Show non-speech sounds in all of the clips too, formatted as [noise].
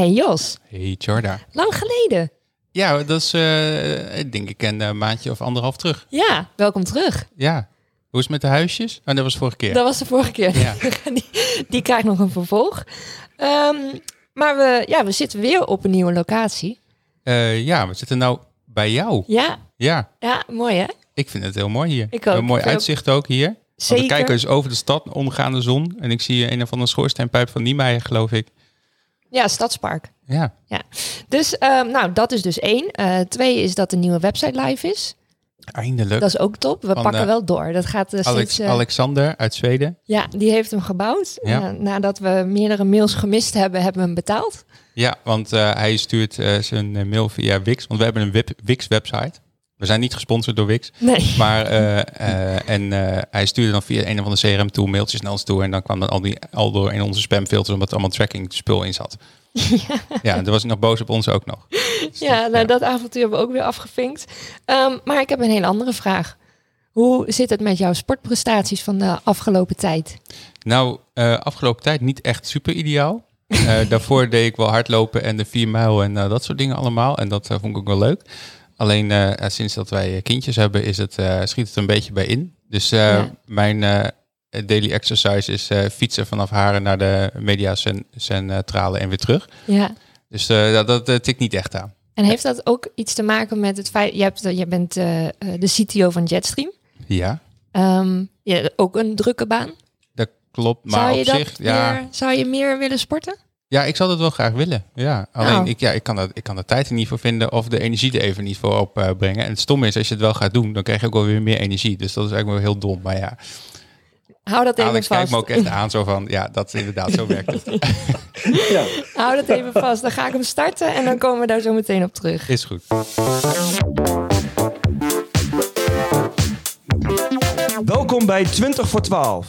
Hey Jos, Hey Jorda. lang geleden. Ja, dat is ik denk ik een maandje of anderhalf terug. Ja, welkom terug. Ja. Hoe is het met de huisjes? Oh, dat was vorige keer. Dat was de vorige keer. Ja. [laughs] die, die krijgt nog een vervolg. Ehm, maar we, ja, we zitten weer op een nieuwe locatie. Eh, ja, we zitten nou bij jou. Ja, Ja, ja mooi hè? ik vind het heel mooi hier. Ik ook. Een mooi uitzicht ook hier. Want Zeker. we kijken dus over de stad, ondergaande zon. En ik zie een of andere schoorsteenpijp van Niemeyer, geloof ik. Ja, Stadspark. Ja, Dus ehm, nou, dat is dus één. Eh, twee is dat de nieuwe website live is. eindelijk. Dat is ook top. We Van, pakken eh, wel door. Dat gaat Alex, steeds... eh, Alexander uit Zweden. Ja, die heeft hem gebouwd. Ja. Nadat we meerdere mails gemist hebben, hebben we hem betaald. Ja, want hij stuurt zijn mail via Wix. Want we hebben een web- Wix-website. We zijn niet gesponsord door Wix. Nee. Maar eh, eh, en eh, hij stuurde dan via een of andere CRM-tool mailtjes naar ons toe. En dan kwam dan al, die, al door in onze spamfilters, omdat er allemaal tracking spul in zat. [laughs] Ja, en toen was ik nog boos op ons ook nog. Dus, Ja, nou, dat avontuur hebben we ook weer afgevinkt. Ehm, maar ik heb een hele andere vraag. Hoe zit het met jouw sportprestaties van de afgelopen tijd? Nou, afgelopen tijd niet echt super ideaal. [laughs] Daarvoor deed ik wel hardlopen en de 4 mijl en dat soort dingen allemaal. En dat vond ik ook wel leuk. Alleen eh, eh, sinds dat wij kindjes hebben, is het, eh, schiet het een beetje bij in. Dus eh, Ja. mijn eh, daily exercise is eh, fietsen vanaf Haren naar de mediacentrale en weer terug. Ja. Dus eh, dat, dat eh, tikt niet echt aan. En heeft dat ook iets te maken met het feit... Je, hebt, je bent eh, eh, de CTO van Jetstream. Ja, Ehm ja, ook een drukke baan. dat klopt. Maar zou, je op dat zich, ja, meer, zou je meer willen sporten? Ja, ik zou dat wel graag willen. Ja, alleen Nou. ik, ja, ik, kan dat, ik kan de tijd er niet voor vinden of de energie er even niet voor opbrengen. en het stomme is, als je het wel gaat doen, dan krijg je ook wel weer meer energie. Dus dat is eigenlijk wel heel dom. Maar ja, Hou dat even Alex kijkt vast. me ook echt aan zo van, ja, dat is inderdaad, zo werkt het. [laughs] Ja, Hou dat even vast. Dan ga ik hem starten en dan komen we daar zo meteen op terug. Is goed. Welkom bij 20 voor 12,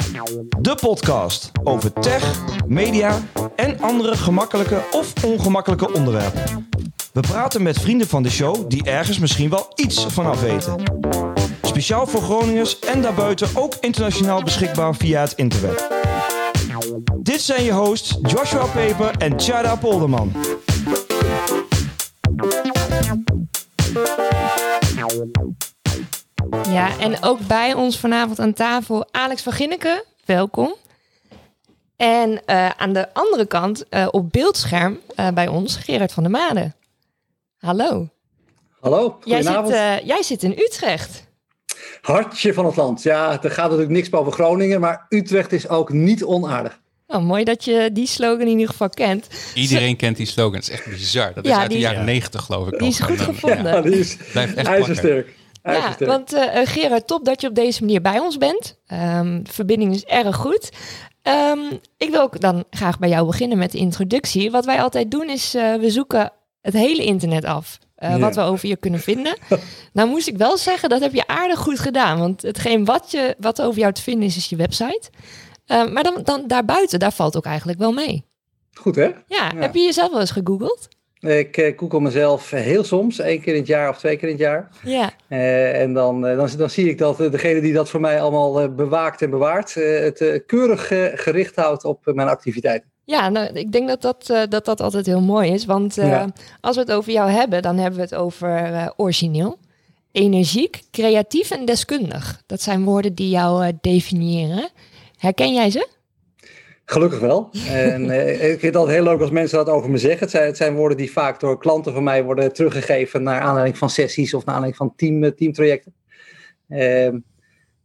de podcast over tech, media en andere gemakkelijke of ongemakkelijke onderwerpen. We praten met vrienden van de show die ergens misschien wel iets vanaf weten. Speciaal voor Groningers en daarbuiten ook internationaal beschikbaar via het internet. Dit zijn je hosts Joshua Peper en Tjada Polderman. Ja, en ook bij ons vanavond aan tafel Alex van Ginneken. Welkom. En eh, aan de andere kant, eh, op beeldscherm eh, bij ons, Gerard van der Made. Hallo. hallo, Jij zit, eh, jij zit in Utrecht. Hartje van het land. Ja, er gaat natuurlijk niks boven Groningen, maar Utrecht is ook niet onaardig. Oh, mooi dat je die slogan in ieder geval kent. Iedereen kent die slogan. Het is echt bizar. Dat is Ja, uit de jaren negentig, geloof ik. Die is goed En, gevonden. Ja, die is Blijft echt ijzersterk. Ja, want eh, eh, Gerard, top dat je op deze manier bij ons bent. Ehm, de verbinding is erg goed. Ehm, ik wil ook dan graag bij jou beginnen met de introductie. Wat wij altijd doen is, eh, we zoeken het hele internet af. eh, Ja. Wat we over je kunnen vinden. [laughs] nou moest ik wel zeggen, dat heb je aardig goed gedaan. Want hetgeen wat, je, wat over jou te vinden is, is je website. Ehm, maar dan, dan daarbuiten, daar valt ook eigenlijk wel mee. Goed hè? Ja, heb je jezelf wel eens gegoogeld? Ik eh, google mezelf heel soms, één keer in het jaar of twee keer in het jaar. Ja, Eh, en dan, eh, dan, dan zie ik dat degene die dat voor mij allemaal bewaakt en bewaart, het keurig gericht houdt op mijn activiteiten. Ja, nou, ik denk dat dat, dat dat altijd heel mooi is. Want Ja. als we het over jou hebben, dan hebben we het over origineel, energiek, creatief en deskundig. Dat zijn woorden die jou definiëren. Herken jij ze? Gelukkig wel. En eh, ik vind altijd heel leuk als mensen dat over me zeggen. Het zijn, het zijn woorden die vaak door klanten van mij worden teruggegeven naar aanleiding van sessies of naar aanleiding van team, eh, teamtrajecten. Ehm,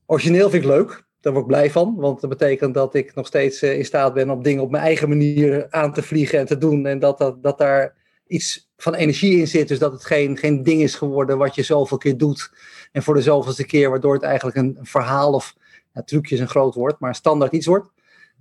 origineel vind ik leuk. Daar word ik blij van, want dat betekent dat ik nog steeds eh, in staat ben om dingen op mijn eigen manier aan te vliegen en te doen. En dat, dat, dat daar iets van energie in zit. Dus dat het geen, geen ding is geworden wat je zoveel keer doet. En voor de zoveelste keer, waardoor het eigenlijk een verhaal of ja, trucje een groot woord, maar standaard iets wordt.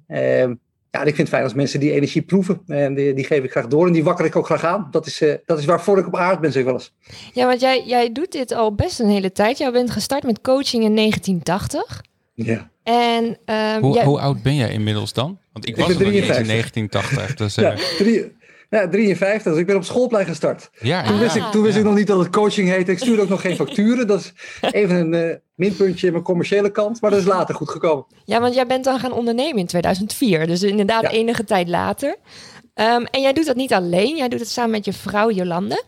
Ehm, ja, ik vind het fijn als mensen die energie proeven. En die, die geef ik graag door en die wakker ik ook graag aan. Dat is, eh, dat is waarvoor ik op aard ben, zeg ik wel eens. Ja, want jij, jij doet dit al best een hele tijd. Jij bent gestart met coaching in 1980. Ja. En ehm, Hoe, jij- hoe oud ben jij inmiddels dan? Want ik Ik was er in 53. 1980. Dus, Ja, eh, drie, ja, 53. Dus ik ben op schoolplein gestart. ja, Toen, wist, ik, toen wist ik nog niet dat het coaching heette. Ik stuurde ook nog geen [laughs] facturen. Dat is even een eh, minpuntje in mijn commerciële kant. Maar dat is later goed gekomen. ja, want jij bent dan gaan ondernemen in 2004. Dus inderdaad Ja. enige tijd later. Ehm, en jij doet dat niet alleen, jij doet het samen met je vrouw Jolande.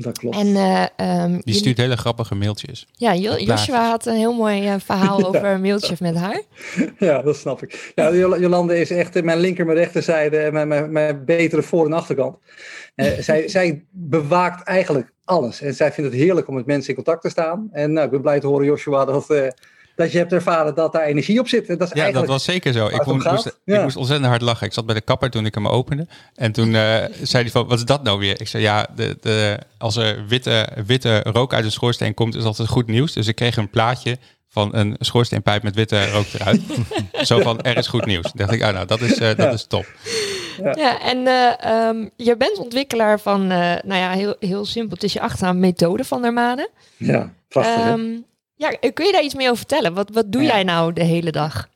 Dat klopt. En eh, ehm, Die jullie- stuurt hele grappige mailtjes. ja, Jo-. Joshua had een heel mooi eh, verhaal [laughs] over een mailtje met haar. Ja, dat snap ik. Ja, Jol- Jolande is echt mijn linker, mijn rechterzijde en mijn, mijn, mijn betere voor- en achterkant. Eh, [laughs] zij, zij bewaakt eigenlijk alles. En zij vindt het heerlijk om met mensen in contact te staan. En nou, ik ben blij te horen, Joshua, dat, eh, dat je hebt ervaren dat daar energie op zit. En dat is Ja, dat was zeker zo. Ik, moest, gaat. moest- Ja. ik moest ontzettend hard lachen. Ik zat bij de kapper toen ik hem opende. En toen eh, zei hij van, wat is dat nou weer? Ik zei, ja, de, de, als er witte, witte rook uit de schoorsteen komt, is altijd goed nieuws. Dus ik kreeg een plaatje van een schoorsteenpijp met witte rook eruit. [laughs] zo van, er is goed nieuws. Dacht ik, oh, nou, dat is, eh, dat Ja. is top. Ja, en eh, ehm, je bent ontwikkelaar van, eh, nou ja, heel, heel simpel. Het is je achternaam Methode van der Maden. Ja, prachtig. Ja, kun je daar iets meer over vertellen? Wat, wat doe Ja. jij nou de hele dag?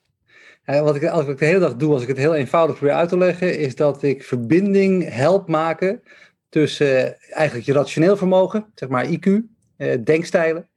Ja, wat ik, als ik de hele dag doe, als ik het heel eenvoudig probeer uit te leggen, is dat ik verbinding help maken tussen eh, eigenlijk je rationeel vermogen, zeg maar IQ, eh, denkstijlen,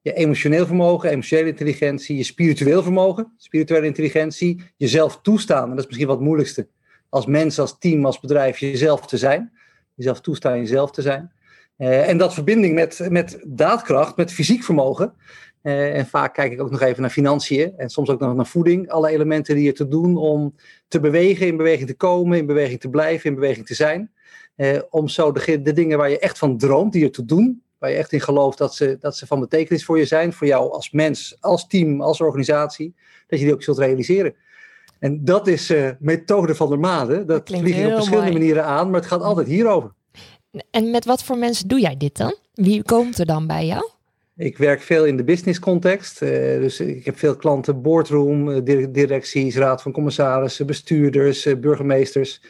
je emotioneel vermogen, emotionele intelligentie, je spiritueel vermogen, spirituele intelligentie, jezelf toestaan. En dat is misschien wat het moeilijkste. Als mens, als team, als bedrijf, jezelf te zijn. Jezelf toestaan jezelf te zijn. Eh, en dat verbinding met, met daadkracht, met fysiek vermogen. Eh, en vaak kijk ik ook nog even naar financiën en soms ook nog naar voeding. Alle elementen die je te doen om te bewegen, in beweging te komen, in beweging te blijven, in beweging te zijn. Eh, om zo de, de dingen waar je echt van droomt, die je te doen, waar je echt in gelooft dat ze, dat ze van betekenis voor je zijn, voor jou als mens, als team, als organisatie, dat je die ook zult realiseren. En dat is eh methode van der Made. Dat klinkt vlieg ik op verschillende mooi. manieren aan, maar het gaat altijd hierover. En met wat voor mensen doe jij dit dan? Wie komt er dan bij jou? Ik werk veel in de business context. eh, dus ik heb veel klanten, boardroom, eh, dir- directies, raad van commissarissen, bestuurders, eh, burgemeesters.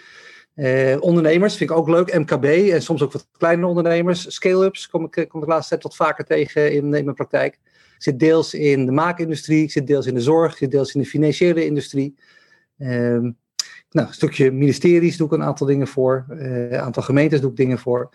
Ondernemers vind ik ook leuk, MKB en soms ook wat kleine ondernemers. Scale-ups kom ik, kom de laatste tijd wat vaker tegen in, mijn praktijk. Ik zit deels in de maakindustrie, ik zit deels in de zorg, ik zit deels in de financiële industrie. Ehm, nou, een stukje ministeries doe ik een aantal dingen voor. Een aantal gemeentes doe ik dingen voor.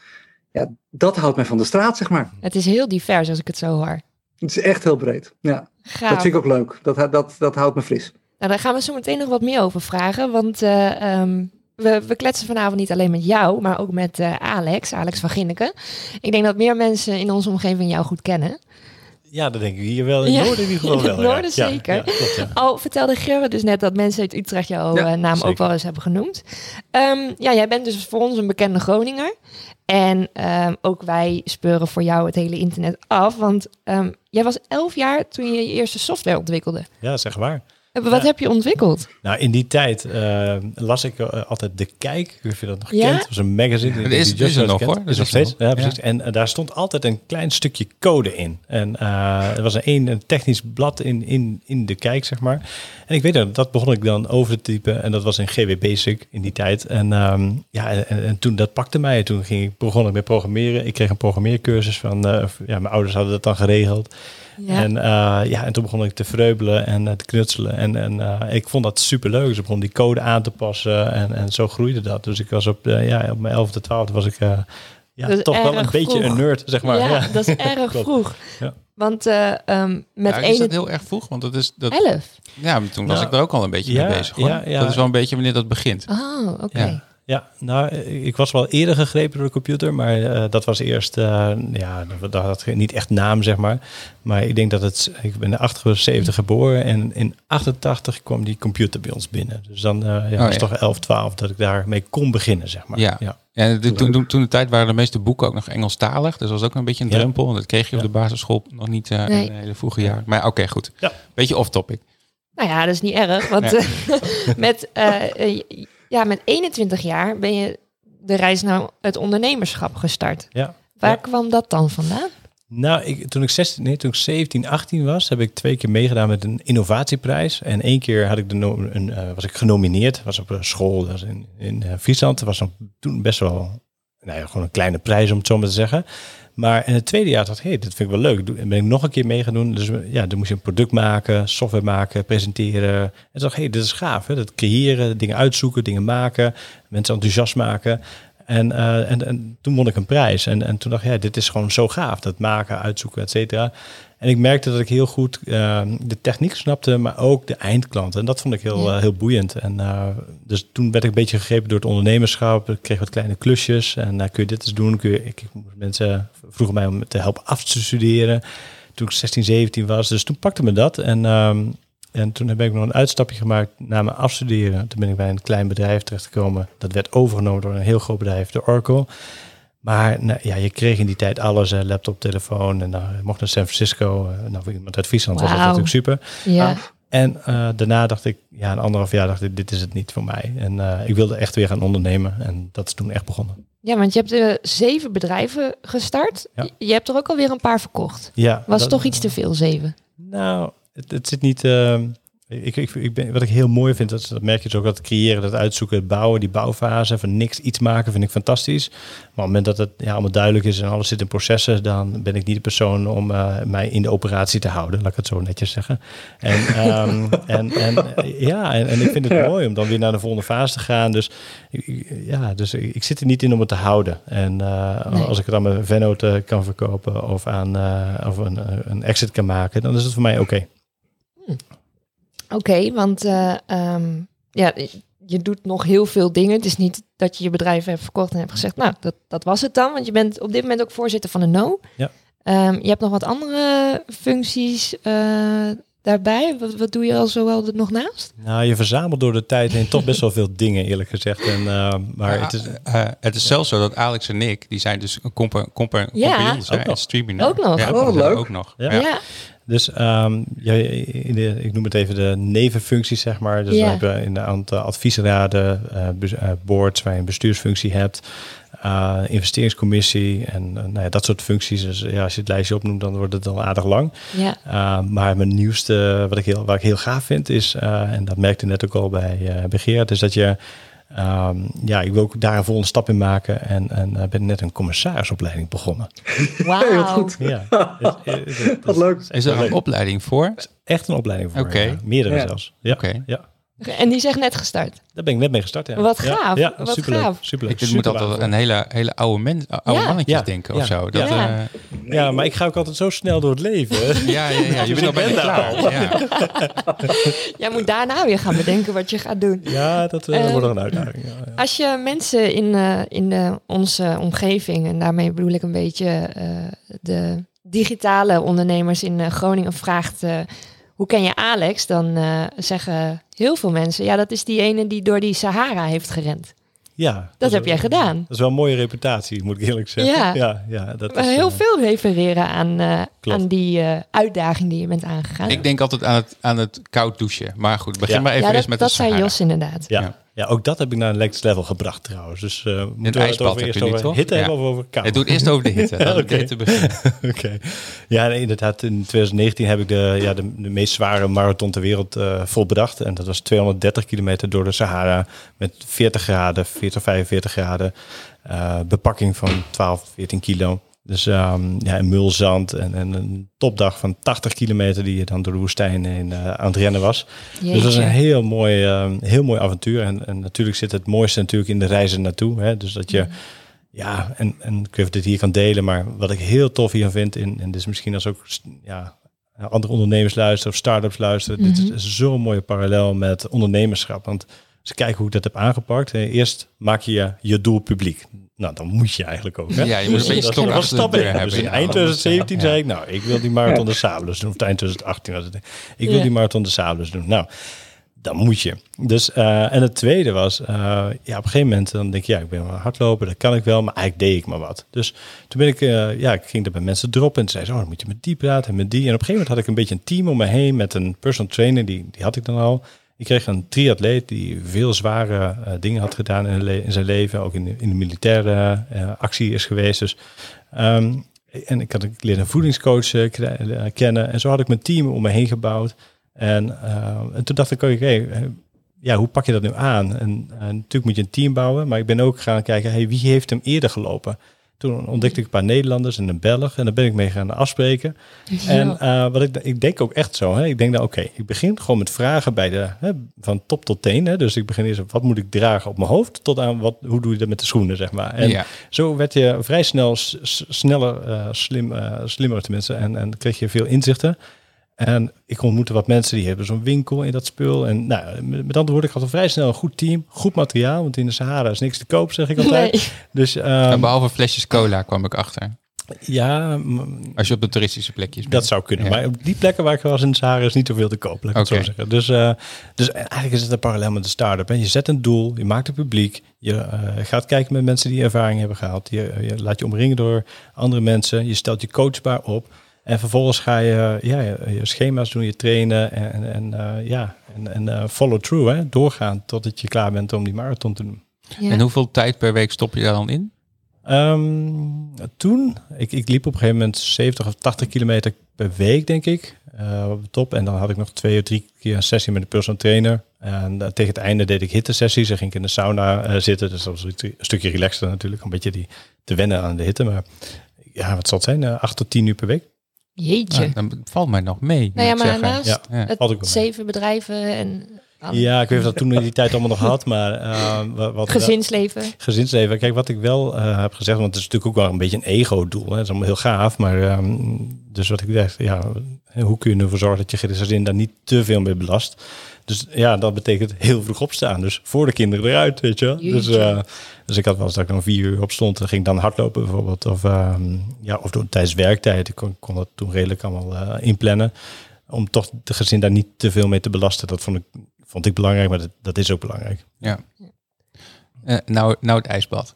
Ja, dat houdt mij van de straat, zeg maar. Het is heel divers als ik het zo hoor. Het is echt heel breed. Ja. Gaaf. Dat vind ik ook leuk. Dat, dat, dat houdt me fris. Nou, daar gaan we zo meteen nog wat meer over vragen. Want eh, ehm, we, we kletsen vanavond niet alleen met jou, maar ook met eh, Alex, Alex van Ginneken. Ik denk dat meer mensen in onze omgeving jou goed kennen. Ja, dat denk ik hier wel. In Ja, Noorden in [laughs] het wel. ja. Noorden Ja, zeker. Ja, klopt, ja. Al vertelde Gerrit dus net dat mensen uit Utrecht jouw Ja, eh, naam ook wel eens hebben genoemd. Ehm, ja, jij bent dus voor ons een bekende Groninger. En ehm, ook wij speuren voor jou het hele internet af. Want ehm, jij was elf jaar toen je je eerste software ontwikkelde. ja, zeg maar. Wat Ja. heb je ontwikkeld? Nou, in die tijd eh, las ik eh, altijd De Kijk. Ik weet niet of je dat nog Ja? kent. Dat was een magazine. Dat is- die is er nog, kent. hoor. Dat Is nog is steeds. Ja, precies. En eh, daar stond altijd een klein stukje code in. En eh er was een, een, technisch blad in, in, in De Kijk, zeg maar. En ik weet dat, dat begon ik dan over te typen. En dat was in GW Basic in die tijd. En ehm, ja, en, en- en toen dat pakte mij. Toen ging ik, begon ik met programmeren. Ik kreeg een programmeercursus van... eh, ja, mijn ouders hadden dat dan geregeld. Ja. En, eh, ja, en toen begon ik te vreubelen en eh, te knutselen. En, en eh, ik vond dat super leuk. Dus ik begon die code aan te passen. En, en zo groeide dat. Dus ik was op, ja, op mijn 11e, 12e was ik eh, ja, toch wel een beetje een nerd, zeg maar. ja, Ja, dat is erg [laughs] vroeg. Ja. Want eh, ehm, met Ja, is ene dat heel erg vroeg? Want dat is, dat, elf. ja, maar toen was ik er ook al een beetje ja, mee bezig. Hoor. ja, ja. Dat is wel een beetje wanneer dat begint. Oh, oké. Ja. Ja, nou, ik was wel eerder gegrepen door de computer, maar eh, dat was eerst, eh, ja, dat, dat had niet echt naam, zeg maar. Maar ik denk dat het, ik ben in 78 geboren en in 88 kwam die computer bij ons binnen. Dus dan eh, ja, was Oh, ja. het toch 11, 12 dat ik daarmee kon beginnen, zeg maar. Ja. ja. Ja, de- toen, toen, toen de tijd waren de meeste boeken ook nog Engelstalig. Dus dat was ook een beetje een Ja. drempel. Want dat kreeg je op Ja. de basisschool nog niet eh, Nee. in de hele vroege jaar. Maar oké, goed. Ja. Beetje off-topic. Nou ja, dat is niet erg. Want Ja. [laughs] eh, met, ja, met 21 jaar ben je de reis naar het ondernemerschap gestart. Ja. Waar Ja. kwam dat dan vandaan? Nou, ik, toen, ik 16, nee, toen ik 17, 18 was, heb ik twee keer meegedaan met een innovatieprijs. En één keer had ik de no- een, eh, was ik genomineerd. was op een school was in, in eh, Friesland. Dat was toen best wel nou ja, gewoon een kleine prijs, om het zo maar te zeggen. Maar in het tweede jaar dacht ik, hey, dat vind ik wel leuk. En ben ik nog een keer meegenomen. Dus ja, dan moest je een product maken, software maken, presenteren. En toen dacht ik, hey, dit is gaaf. Hè? Dat creëren, dingen uitzoeken, dingen maken, mensen enthousiast maken. En, eh, en, en toen won ik een prijs. En, en toen dacht ik, ja, dit is gewoon zo gaaf. Dat maken, uitzoeken, et cetera. En ik merkte dat ik heel goed uh, de techniek snapte, maar ook de eindklant. En dat vond ik heel, Ja. uh, heel boeiend. En uh, dus toen werd ik een beetje gegrepen door het ondernemerschap. Ik kreeg wat kleine klusjes. En uh, kun je dit eens doen? Kun je, ik, ik, mensen vroegen mij om te helpen af te studeren. Toen ik 16, 17 was. Dus toen pakte me dat. En, um, en toen heb ik nog een uitstapje gemaakt na mijn afstuderen. Toen ben ik bij een klein bedrijf terechtgekomen. Dat werd overgenomen door een heel groot bedrijf, de Oracle. Maar nou, ja, je kreeg in die tijd alles, laptop, telefoon. En dan uh, mocht naar San Francisco. Nou, voor iemand uit Friesland wow. was dat natuurlijk super. Ja. En uh, daarna dacht ik, ja, een anderhalf jaar dacht ik, dit is het niet voor mij. En uh, ik wilde echt weer gaan ondernemen. En dat is toen echt begonnen. Ja, want je hebt uh, zeven bedrijven gestart. Ja. Je hebt er ook alweer een paar verkocht. Ja. Was dat, toch iets te veel, zeven? Nou, het, het zit niet... uh, ik, ik, ik ben, wat ik heel mooi vind, dat, dat merk je dus ook, dat creëren, dat uitzoeken, het bouwen, die bouwfase, van niks iets maken, vind ik fantastisch. Maar op het moment dat het ja, allemaal duidelijk is en alles zit in processen, dan ben ik niet de persoon om uh, mij in de operatie te houden, laat ik het zo netjes zeggen. En, um, [laughs] en, en ja, en, en, ik vind het ja. mooi om dan weer naar de volgende fase te gaan. Dus ja, dus ik, ik zit er niet in om het te houden. En uh, nee. als ik het aan mijn Vennoot kan verkopen of aan uh, of een, een exit kan maken, dan is het voor mij oké. Okay. Oké, okay, want uh, um, ja, je doet nog heel veel dingen. Het is niet dat je je bedrijf hebt verkocht en hebt gezegd, nou, dat, dat was het dan. Want je bent op dit moment ook voorzitter van de No. Ja. Um, je hebt nog wat andere functies uh, daarbij. Wat, wat doe je al zowel nog naast? Nou, je verzamelt door de tijd heen toch best wel veel [laughs] dingen, eerlijk gezegd. En, uh, maar ja, het is, uh, het is zelfs zo dat Alex en ik, die zijn dus compa compa ja, compagnons en streaming. Ook nog. Ja, oh, leuk. Ook nog. Ja. ja. Dus um, de, ik noem het even de nevenfuncties, zeg maar. Dus ja. we hebben in een aantal adviesraden, uh, boards waar je een bestuursfunctie hebt, uh, investeringscommissie en uh, nou ja, dat soort functies. Dus ja, als je het lijstje opnoemt, dan wordt het al aardig lang. Uh, maar mijn nieuwste, wat ik heel, wat ik heel gaaf vind, is, en dat merkte net ook al bij, bij Geert, is dat je Um, ja, ik wil ook daar een volgende stap in maken. En, en uh, ben net een commissarisopleiding begonnen. Wauw. goed. Ja. Het, het, het, Wat leuk. Is er een opleiding voor? Echt een opleiding voor. Oké. Ja. Meerdere ja. zelfs. Ja. Oké. Okay. Ja. En die is net gestart? Daar ben ik net mee gestart, ja. Wat gaaf. Ja, Wat superleuk. gaaf. superleuk. Ik moet altijd een hele, hele oude, mens, oude Ja. mannetjes Ja. denken Ja. of zo. Dat, Ja. ja. Ja, maar ik ga ook altijd zo snel door het leven. [laughs] ja, ja, ja, je bent al bijna klaar. Ja. [laughs] Jij moet daarna weer gaan bedenken wat je gaat doen. ja, dat uh, Eh, wordt nog een uitdaging. Ja, ja. Als je mensen in, uh, in uh, onze omgeving, en daarmee bedoel ik een beetje uh, de digitale ondernemers in Groningen, vraagt uh, hoe ken je Alex? Dan uh, zeggen heel veel mensen, ja, dat is die ene die door die Sahara heeft gerend. Ja, dat, dat heb jij gedaan. Dat is wel een mooie reputatie, moet ik eerlijk zeggen. Ja, ja, ja dat is, heel uh, veel refereren aan, uh, klopt. aan die uh, uitdaging die je bent aangegaan. Ik denk altijd aan het, aan het koud douchen. Maar goed, begin Ja. maar even ja, dat, eerst met dat de zei Sahara. Jos inderdaad. Ja. Ja. Ja, ook dat heb ik naar een next level gebracht trouwens. Dus uh, moeten we het over, eerst over toch? hitte Ja. hebben of over? Het doet eerst over de hitte. [laughs] We [laughs] Oké. Ja, nee, inderdaad. In 2019 heb ik de, ja, de, de meest zware marathon ter wereld uh, volbracht. En dat was 230 kilometer door de Sahara met 40 graden, 40, 45 graden. Uh, bepakking van 12, 14 kilo. Dus um, ja, en mulzand en, en een topdag van 80 kilometer die je dan door de woestijn heen uh, aan het rennen was. Jeetje. Dus dat was een heel mooi, um, heel mooi avontuur. En, en natuurlijk zit het mooiste natuurlijk in de reizen naartoe. Hè? Dus dat je, Mhm. ja, en, en ik weet dit hier kan delen, maar wat ik heel tof hier vind, in, en dit is misschien als ook ja, andere ondernemers luisteren of start-ups luisteren, dit is zo'n mooie parallel met ondernemerschap. Want ze kijken hoe ik dat heb aangepakt. Eerst maak je je, doel publiek. Nou, dan moet je eigenlijk ook. Hè? Ja, je moet een beetje stok de hebben. Dus in eind dat moet- 2017 ja. zei ik, nou, ik wil die marathon de Sables doen. Of eind 2018 was het. Ik wil die marathon de Sables doen. Nou, dan moet je. Dus, eh, en het tweede was, eh, ja, op een gegeven moment dan denk je, ja, ik ben wel hardlopen, dat kan ik wel, maar eigenlijk deed ik maar wat. Dus toen ben ik, eh, ja, ik ging dat bij mensen droppen en zei, oh, dan moet je met die praten en met die. En op een gegeven moment had ik een beetje een team om me heen met een personal trainer, die, die had ik dan al. Ik kreeg een triatleet die veel zware eh, dingen had gedaan in, zijn leven, ook in de, in de militaire eh, actie is geweest. Dus, ehm, en ik, had, ik een voedingscoach eh, kennen en zo had ik mijn team om me heen gebouwd. En, en toen dacht ik, oké, eh, ja, hoe pak je dat nu aan? En, en natuurlijk moet je een team bouwen, maar ik ben ook gaan kijken, hey, wie heeft hem eerder gelopen? Toen ontdekte ik een paar Nederlanders en een Belg. En daar ben ik mee gaan afspreken. En eh, wat ik, ik denk ook echt zo. Hè? Ik denk dan, oké, ik begin gewoon met vragen bij de, hè, van top tot teen. Hè? Dus ik begin eerst, wat moet ik dragen op mijn hoofd? Tot aan, wat, hoe doe je dat met de schoenen, zeg maar. En Ja. zo werd je vrij snel sneller, eh, slim, eh, slimmer tenminste. En, en kreeg je veel inzichten. En ik ontmoette wat mensen die hebben zo'n winkel in dat spul. En nou, met met andere woorden, ik had al vrij snel een goed team, goed materiaal. Want in de Sahara is niks te koop, zeg ik altijd. Nee. Dus En ehm, behalve flesjes cola kwam ik achter. ja, Als je op de toeristische plekjes bent. dat zou kunnen. Ja. Maar op die plekken waar ik was in de Sahara is niet zoveel te koop, laat ik het zo zeggen. Dus, eh, dus eigenlijk is het een parallel met de start-up. Hè. Je zet een doel, je maakt het publiek, je eh, gaat kijken met mensen die ervaring hebben gehad. Je, je laat je omringen door andere mensen, je stelt je coachbaar op. En vervolgens ga je ja, je, schema's doen, je trainen en, en, eh, ja, en, en eh, follow through. Hè. Doorgaan totdat je klaar bent om die marathon te doen. Ja. En hoeveel tijd per week stop je daar dan in? Ehm, toen, ik, ik liep op een gegeven moment 70 of 80 kilometer per week, denk ik, eh, op de top. En dan had ik nog twee of drie keer een sessie met een personal trainer. En tegen het einde deed ik hittesessies. Dan ging ik in de sauna eh, zitten. Dus dat was een stukje relaxter natuurlijk, een beetje die, te wennen aan de hitte. Maar ja, wat zal het zijn? Acht tot tien uur per week. Jeetje. Ah, dan valt mij nog mee. nou ja, maar zeggen. Ja, het zeven bedrijven en alle- Ja, ik weet of dat toen in die tijd allemaal nog had, maar eh, wat, gezinsleven. gezinsleven. Kijk, wat ik wel eh, heb gezegd, want het is natuurlijk ook wel een beetje een ego-doel. Hè. Het is allemaal heel gaaf, maar ehm, dus wat ik dacht, ja, hoe kun je ervoor zorgen dat je gezin daar niet te veel mee belast? Dus ja, dat betekent heel vroeg opstaan. Dus voor de kinderen eruit, weet je wel. Dus, Jeetje. Dus ik had wel eens dat ik dan vier uur op stond en ging ik dan hardlopen bijvoorbeeld. Of, ehm, ja, of door, tijdens werktijd. Ik kon, kon dat toen redelijk allemaal eh, inplannen. Om toch de gezin daar niet te veel mee te belasten. Dat vond ik, vond ik belangrijk, maar dat, dat is ook belangrijk. Ja. Eh, nou, nou het ijsbad.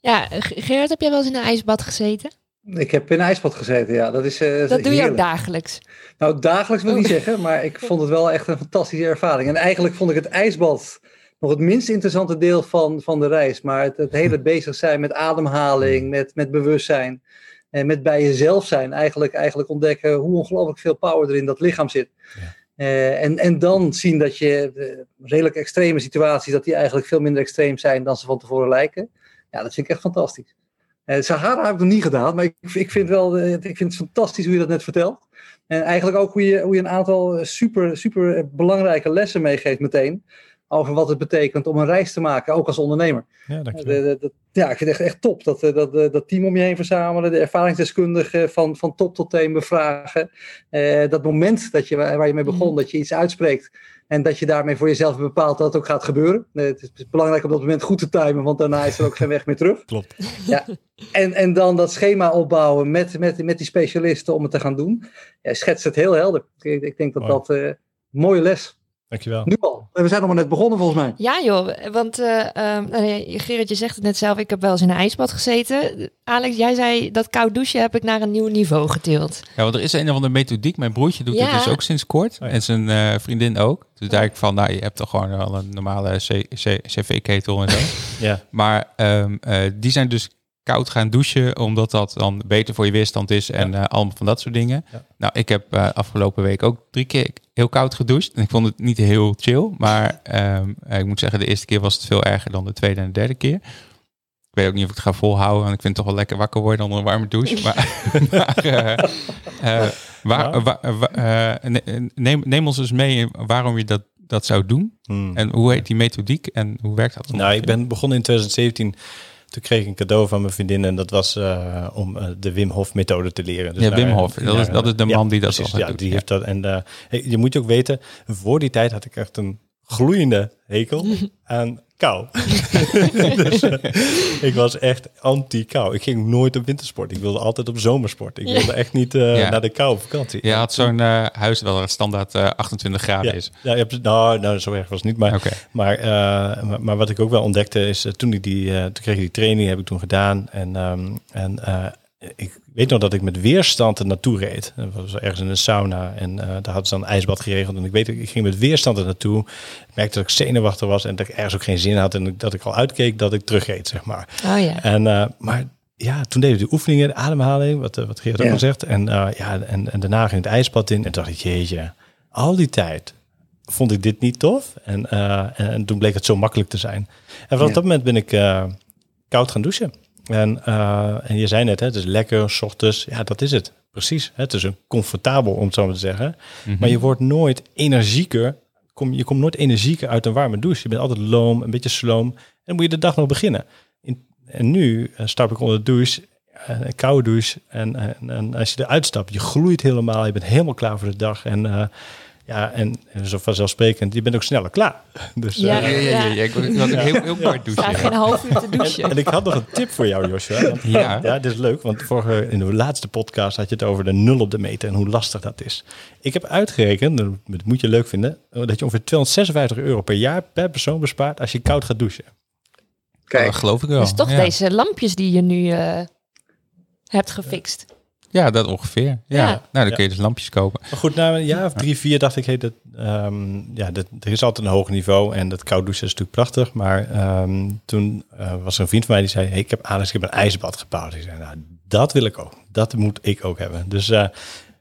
Ja, Gerard, heb jij wel eens in een ijsbad gezeten? Ik heb in een ijsbad gezeten, ja. Dat is, eh, Dat doe je ook dagelijks. Nou, dagelijks wil ik niet Oh. zeggen, maar ik vond het wel echt een fantastische ervaring. En eigenlijk vond ik het ijsbad nog het minst interessante deel van, van de reis. Maar het, het hele bezig zijn met ademhaling, met, met bewustzijn en met bij jezelf zijn. Eigenlijk, eigenlijk ontdekken hoe ongelooflijk veel power er in dat lichaam zit. Eh, en, en dan zien dat je eh, redelijk extreme situaties, dat die eigenlijk veel minder extreem zijn dan ze van tevoren lijken. Ja, dat vind ik echt fantastisch. Eh, Sahara heb ik nog niet gedaan, maar ik, ik, vind wel, eh, ik vind het fantastisch hoe je dat net vertelt. En eigenlijk ook hoe je, hoe je een aantal eh, super, super eh, belangrijke lessen meegeeft meteen. Over wat het betekent om een reis te maken, ook als ondernemer. Ja, De- de- ja, ik vind het echt, echt top. Dat, eh, dat, eh, dat team om je heen verzamelen, de ervaringsdeskundigen van, van top tot teen bevragen. Eh, dat moment dat je, waar je mee begon, Mhm. dat je iets uitspreekt. En dat je daarmee voor jezelf bepaalt dat het ook gaat gebeuren. Eh, het is belangrijk op dat moment goed te timen, want daarna is er ook geen weg meer terug. Klopt. En, en dan dat schema opbouwen met, met, met die specialisten om het te gaan doen. Ja, schetst het heel helder. Ik, ik denk dat Mooi. dat eh mooie les. Dankjewel. Nu al. We zijn nog maar net begonnen volgens mij. Ja joh, want eh ehm, nou nee, Gerard, je zegt het net zelf, ik heb wel eens in een ijsbad gezeten. Alex, jij zei dat koud douchen heb ik naar een nieuw niveau getild. Ja, want er is een of andere methodiek. Mijn broertje doet Ja. het dus ook sinds kort. Oh ja. En zijn eh, vriendin ook. Dus daar ik van, nou, je hebt toch gewoon wel een normale C- C- cv-ketel en zo. [laughs] Ja. maar ehm, eh, die zijn dus koud gaan douchen, omdat dat dan beter voor je weerstand is en eh, allemaal van dat soort dingen. Ja. Nou, ik heb eh, afgelopen week ook drie keer heel koud gedoucht. En ik vond het niet heel chill, maar ehm, eh, ik moet zeggen, de eerste keer was het veel erger dan de tweede en de derde keer. Ik weet ook niet of ik het ga volhouden, want ik vind het toch wel lekker wakker worden onder een warme douche. Maar, [laughs] maar waar, wa- wa- ne- neem, neem ons eens mee waarom je dat, dat zou doen. Hmm. En hoe heet die methodiek en hoe werkt dat? Nou, ik ben begonnen in 2017. Toen kreeg ik een cadeau van mijn vriendin en dat was eh, om eh, de Wim Hof methode te leren. Dus Ja, daar- Wim Hof. Dat is- dat is de man die dat precies, ja, doet, die ja. heeft dat. En eh, hey, je moet je ook weten, voor die tijd had ik echt een gloeiende hekel aan [laughs] kou. [laughs] dus, eh, ik was echt anti-kou. Ik ging nooit op wintersport. Ik wilde altijd op zomersport. Ik wilde echt niet eh, Ja. naar de kou op vakantie. Je had zo'n eh, huis wel een standaard eh, 28 graden ja, is. ja, je hebt- nou, nou, zo erg was het niet. Maar. Maar, eh, maar, maar wat ik ook wel ontdekte is, toen ik die, eh, toen kreeg ik die training, heb ik toen gedaan. En, ehm, en eh, ik weet nog dat ik met weerstand er naartoe reed. Dat was ergens in een sauna en eh, daar hadden ze dan een ijsbad geregeld. En ik weet, ik ging met weerstand er naartoe. Ik merkte dat ik zenuwachtig was en dat ik ergens ook geen zin had. En dat ik al uitkeek dat ik terugreed, zeg maar. Oh ja. En, eh, maar ja, toen deden we de oefeningen, de ademhaling, wat, eh, wat Geert ook Ja. al zegt. En, eh, ja, en, en daarna ging het ijsbad in. En dacht ik, jeetje, al die tijd vond ik dit niet tof. En, eh, en, en toen bleek het zo makkelijk te zijn. En vanaf Ja. dat moment ben ik eh, koud gaan douchen. En, eh, en je zei net, hè, het is lekker, s ochtends. Ja, dat is het. Precies. Het is een comfortabel, om het zo maar te zeggen. Mhm. Maar je wordt nooit energieker. Kom, je komt nooit energieker uit een warme douche. Je bent altijd loom, een beetje sloom. En dan moet je de dag nog beginnen. In, en nu eh, stap ik onder de douche, eh, een koude douche. En, en, en als je eruit stapt, je gloeit helemaal. Je bent helemaal klaar voor de dag. En ja, en, en zo vanzelfsprekend, je bent ook sneller klaar. [laughs] Dus, Ja. eh, Ja, ja, ja, ja. Ik wil heel, heel kort douchen. geen half uur te douchen. en ik had nog een tip voor jou, Joshua. Want- Ja. ja, dit is leuk, want vorige, in de laatste podcast had je het over de nul op de meter en hoe lastig dat is. Ik heb uitgerekend, dat moet je leuk vinden, dat je ongeveer 256 euro per jaar per persoon bespaart als je koud gaat douchen. Kijk, Dat geloof ik wel. Dus toch ja. deze lampjes die je nu eh, hebt gefixt. Ja, dat ongeveer. Ja. Ja. Nou, dan kun je dus lampjes kopen. Maar goed, na een jaar of drie, vier dacht ik, hey, dat, ehm, ja, dat, er is altijd een hoog niveau en dat koud douchen is natuurlijk prachtig. Maar ehm, toen eh, was er een vriend van mij die zei, hey, ik heb Alex, ik heb een ijsbad gebouwd. Ik zei, nou, dat wil ik ook. Dat moet ik ook hebben. Dus eh,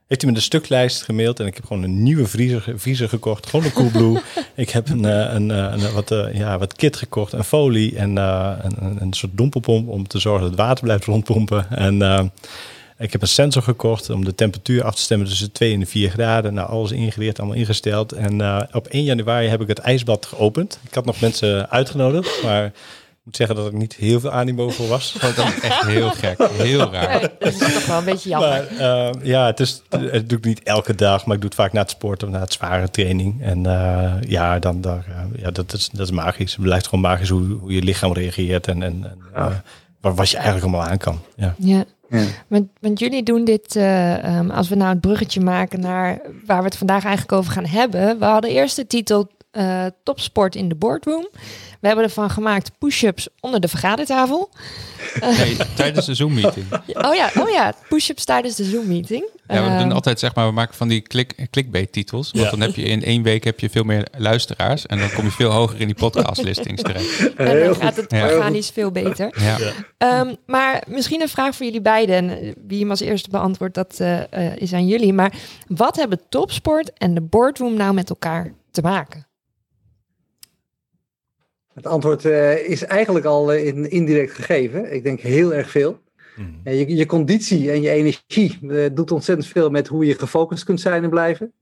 heeft hij me de stuklijst gemaild en ik heb gewoon een nieuwe vriezer, vriezer gekocht. Gewoon een Coolblue. [laughs] ik heb een, eh, een, een, wat, eh, ja, wat kit gekocht, een folie en eh, een, een, een soort dompelpomp om te zorgen dat het water blijft rondpompen. En ik heb een sensor gekocht om de temperatuur af te stemmen tussen 2 en de 4 graden. Nou, alles ingericht, allemaal ingesteld. En eh, op 1 januari heb ik het ijsbad geopend. Ik had nog mensen uitgenodigd, maar ik moet zeggen dat er niet heel veel animo voor was. Dat echt heel gek. Heel raar. Ja, dat is toch wel een beetje jammer. Maar eh, ja, het, is, het doe ik niet elke dag, maar ik doe het vaak na het sporten of na het zware training. En eh, ja, dan, dan, eh, ja dat, is, dat is magisch. Het blijft gewoon magisch hoe, hoe je lichaam reageert en, en, en wat, wat je eigenlijk allemaal aan kan. Ja. Ja. Want, want jullie doen dit, eh, ehm, als we nou het bruggetje maken naar waar we het vandaag eigenlijk over gaan hebben. We hadden eerst de titel eh, Topsport in de Boardroom. We hebben ervan gemaakt push-ups onder de vergadertafel. [laughs] Nee, tijdens de Zoom-meeting. [laughs] Oh ja, oh ja push-ups tijdens de Zoom-meeting. Ja, we Ehm, doen altijd, zeg maar, we maken van die klik, clickbait-titels. Want Ja. dan heb je in één week heb je veel meer luisteraars. En dan kom je veel hoger in die podcast-listings [laughs] terecht. en dan gaat het Ja. organisch veel beter. Ja. Ehm, maar misschien een vraag voor jullie beiden. En wie hem als eerste beantwoordt, dat eh, eh, is aan jullie. Maar wat hebben topsport en de boardroom nou met elkaar te maken? Het antwoord eh, is eigenlijk al eh, in, indirect gegeven. Ik denk heel erg veel. En je, je conditie en je energie eh, doet ontzettend veel met hoe je gefocust kunt zijn en blijven.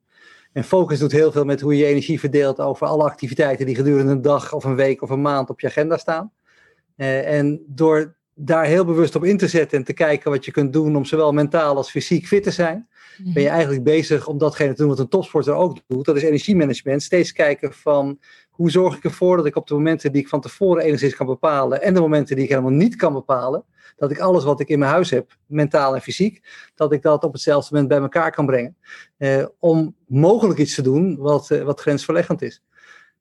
En focus doet heel veel met hoe je je energie verdeelt over alle activiteiten die gedurende een dag of een week of een maand op je agenda staan. Eh, en door daar heel bewust op in te zetten en te kijken wat je kunt doen om zowel mentaal als fysiek fit te zijn, ben je eigenlijk bezig om datgene te doen wat een topsporter ook doet. Dat is energiemanagement. Steeds kijken van hoe zorg ik ervoor dat ik op de momenten die ik van tevoren enigszins kan bepalen en de momenten die ik helemaal niet kan bepalen, dat ik alles wat ik in mijn huis heb, mentaal en fysiek, dat ik dat op hetzelfde moment bij elkaar kan brengen. Eh, om mogelijk iets te doen wat, eh, wat grensverleggend is.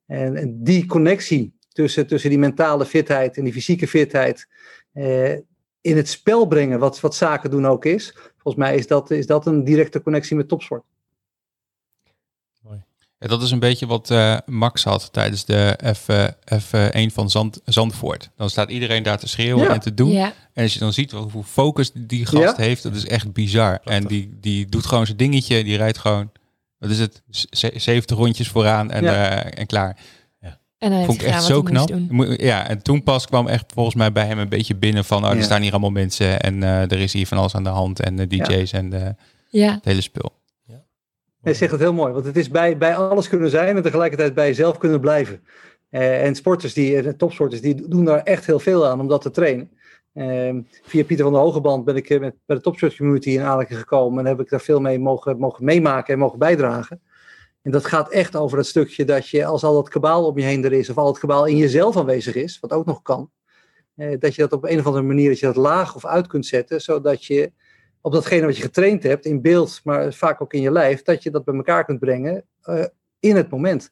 En, en die connectie tussen, tussen die mentale fitheid en die fysieke fitheid eh, in het spel brengen, wat, wat zaken doen ook is. Volgens mij is dat, is dat een directe connectie met topsport. Ja, dat is een beetje wat eh, Max had tijdens de F, F1 van Zand, Zandvoort. Dan staat iedereen daar te schreeuwen Ja. en te doen. Ja, En als je dan ziet hoeveel focus die gast Ja. heeft, dat is echt bizar. En die, die doet gewoon zijn dingetje, die rijdt gewoon, wat is het, Z- 70 rondjes vooraan en, Ja. eh, en klaar. en dan heeft Vond ik hij echt zo knap. Ja, en toen pas kwam echt volgens mij bij hem een beetje binnen van, oh, er staan hier allemaal mensen en eh, er is hier van alles aan de hand en de DJ's en de, het hele spul. Hij zegt het heel mooi, want het is bij, bij alles kunnen zijn en tegelijkertijd bij jezelf kunnen blijven. Eh, en sporters, die, eh, topsporters, die doen daar echt heel veel aan om dat te trainen. Ehm, via Pieter van der Hogeband ben ik eh, met, bij de topsport community in aanraking gekomen en heb ik daar veel mee mogen, mogen meemaken en mogen bijdragen. En dat gaat echt over het stukje dat je, als al dat kabaal om je heen er is, of al het kabaal in jezelf aanwezig is, wat ook nog kan, dat je dat op een of andere manier dat je dat laag of uit kunt zetten, zodat je op datgene wat je getraind hebt, in beeld, maar vaak ook in je lijf, dat je dat bij elkaar kunt brengen eh, in het moment.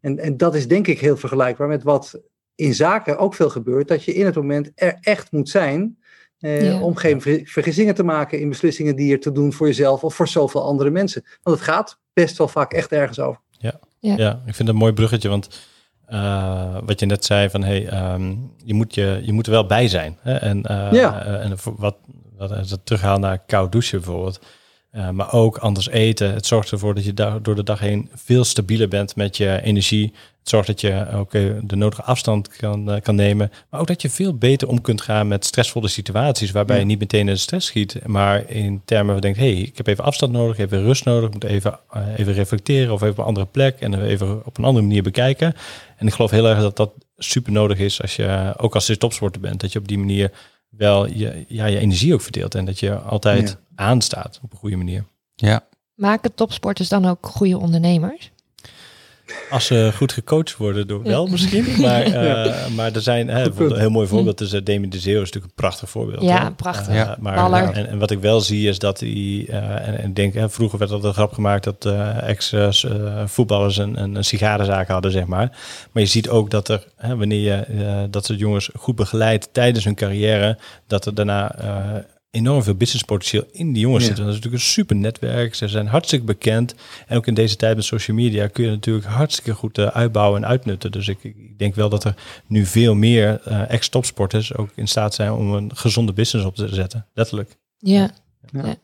En, en dat is denk ik heel vergelijkbaar met wat in zaken ook veel gebeurt, dat je in het moment er echt moet zijn, eh, Ja. om geen ver- vergissingen te maken in beslissingen die je te doen voor jezelf of voor zoveel andere mensen. Want het gaat best wel vaak echt ergens over. Ja, ik vind het een mooi bruggetje, want eh, wat je net zei van, hey, ehm, je, moet je, je moet er wel bij zijn. Hè? En, eh, Ja. en voor wat, wat als het terughaal naar koud douchen bijvoorbeeld. Uh, maar ook anders eten. Het zorgt ervoor dat je da- door de dag heen veel stabieler bent met je energie. Het zorgt dat je ook uh, de nodige afstand kan, uh, kan nemen. Maar ook dat je veel beter om kunt gaan met stressvolle situaties. Waarbij ja. je niet meteen in de stress schiet. Maar in termen van denkt, hé, hey, ik heb even afstand nodig. Even rust nodig. Ik moet even, even reflecteren of even op een andere plek. En even op een andere manier bekijken. En ik geloof heel erg dat dat super nodig is als je, ook als je topsporter bent. Dat je op die manier wel je, ja, je energie ook verdeelt. En dat je altijd ja. aanstaat op een goede manier. Ja. Maken topsporters dan ook goede ondernemers? Als ze goed gecoacht worden, door wel misschien. Maar, uh, [laughs] ja. maar er zijn hè, een heel mooi voorbeeld. Dus Demi de Zeeuw is natuurlijk een prachtig voorbeeld. Ja, hè? prachtig. Uh, maar, en, en, wat ik wel zie is dat hij, uh, en, en denk, hè, vroeger werd altijd een grap gemaakt dat ex-voetballers een, een, een, sigarenzaak hadden, zeg maar. Maar je ziet ook dat er, hè, wanneer je dat soort jongens goed begeleidt tijdens hun carrière, dat er daarna enorm veel businesspotentieel in die jongens ja. zitten. Dat is natuurlijk een super netwerk. Ze zijn hartstikke bekend. En ook in deze tijd met social media kun je natuurlijk hartstikke goed uh, uitbouwen en uitnutten. Dus ik, ik, denk wel dat er nu veel meer uh, ex-topsporters ook in staat zijn om een gezonde business op te zetten. Letterlijk. Ja. ja. ja.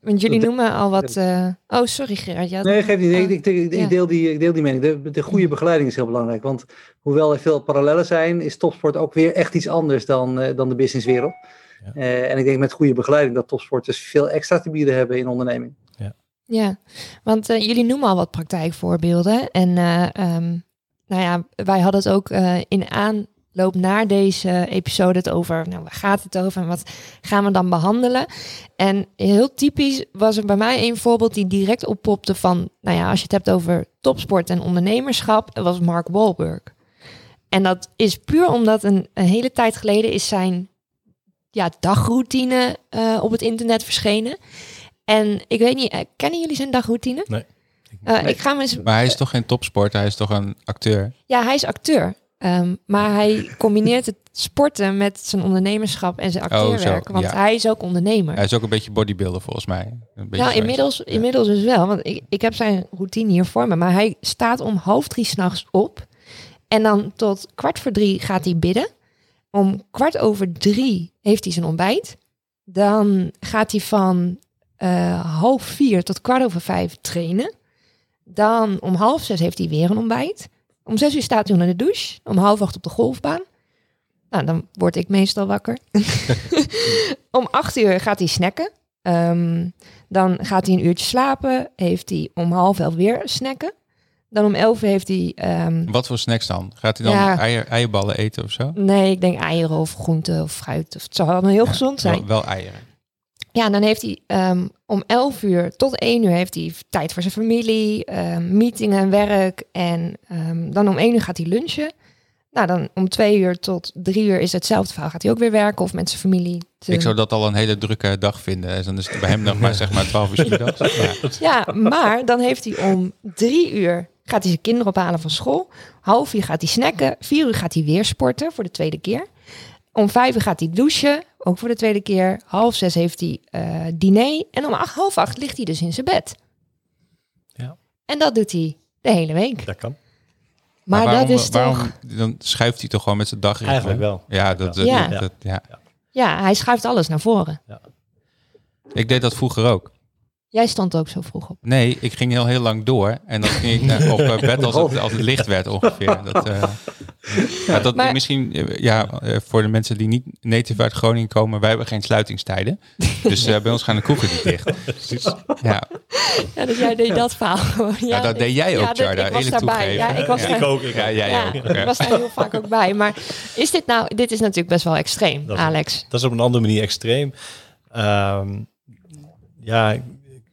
Want jullie noemen al wat. Uh, oh, sorry Gerard. Ja, nee, geef niet. Ik, ik, ik, ik, deel die, ik deel die mening. De, de goede begeleiding is heel belangrijk. Want hoewel er veel parallellen zijn, is topsport ook weer echt iets anders dan, uh, dan de businesswereld. Ja. Uh, en ik denk met goede begeleiding dat topsporters veel extra te bieden hebben in onderneming. Ja, ja want uh, jullie noemen al wat praktijkvoorbeelden. En uh, um, nou ja, wij hadden het ook in aanloop naar deze episode het over, nou waar gaat het over en wat gaan we dan behandelen? En heel typisch was er bij mij een voorbeeld die direct oppopte van, nou ja, als je het hebt over topsport en ondernemerschap, dat was Mark Wahlberg. En dat is puur omdat een, een hele tijd geleden is zijn ja, dagroutine uh, op het internet verschenen. En ik weet niet, uh, kennen jullie zijn dagroutine? Nee. Uh, nee. Ik ga eens, maar hij is toch geen topsporter, hij is toch een acteur? Ja, hij is acteur. Um, maar hij [laughs] combineert het sporten met zijn ondernemerschap en zijn acteurwerk. Oh, want ja. hij is ook ondernemer. Hij is ook een beetje bodybuilder volgens mij. Een beetje nou, inmiddels, ja. inmiddels dus wel. Want ik, ik heb zijn routine hier voor me. Maar hij staat om half drie s'nachts op. En dan tot kwart voor drie gaat hij bidden. Om kwart over drie heeft hij zijn ontbijt. Dan gaat hij van uh, half vier tot kwart over vijf trainen. Dan om half zes heeft hij weer een ontbijt. Om zes uur staat hij onder de douche. Om half acht op de golfbaan. Nou, dan word ik meestal wakker. [laughs] [laughs] om acht uur gaat hij snacken. Um, dan gaat hij een uurtje slapen. Heeft hij om half elf weer snacken. Dan om 11 heeft hij. Um, Wat voor snacks dan? Gaat hij dan ja, eier, eierballen eten of zo? Nee, ik denk eieren of groenten of fruit. Of het zou allemaal heel gezond zijn. Wel, wel, eieren. Ja, en dan heeft hij um, om 11 uur tot 1 uur heeft hij tijd voor zijn familie, um, meetingen, werk. En dan om 1 uur gaat hij lunchen. Nou, dan om 2 uur tot 3 uur is hetzelfde verhaal. Gaat hij ook weer werken of met zijn familie. Te... Ik zou dat al een hele drukke dag vinden. En dan is het bij hem nog maar zeg maar 12 uur [laughs] middags. Ja. ja, maar dan heeft hij om 3 uur gaat hij zijn kinderen ophalen van school. Half uur gaat hij snacken. Vier uur gaat hij weer sporten voor de tweede keer. Om vijf uur gaat hij douchen, ook voor de tweede keer. Half zes heeft hij uh, diner. En om acht, half acht ligt hij dus in zijn bed. Ja. En dat doet hij de hele week. Dat kan. Maar, waarom, dat is waarom, toch... Dan schuift hij toch gewoon met zijn dag Eigenlijk wel. Ja, dat, Ja. ja. Ja. Dat, ja. Ja, hij schuift alles naar voren. Ik deed dat vroeger ook. Jij stond ook zo vroeg op. Nee, ik ging heel heel lang door. En dan ging ik naar, op uh, bed als het, [laughs] als het licht werd ongeveer. Dat, [laughs] uh, maar dat Maar- misschien, uh, ja, voor de mensen die niet native uit Groningen komen, wij hebben geen sluitingstijden. Dus uh, bij ons gaan de kroegen niet dicht. Ja, Ja, dus jij deed dat verhaal. gewoon. Ja, ja, dat deed jij ook, Jarda. ik was Eerlijk daarbij. toegeven. Ja, ik was ja. daar- Ik ook. Ik Ja, jij ja, ook. ik was daar heel vaak ook bij. Maar is dit nou, dit is natuurlijk best wel extreem, Dat is- Alex. Dat is op een andere manier extreem. Ehm, ja,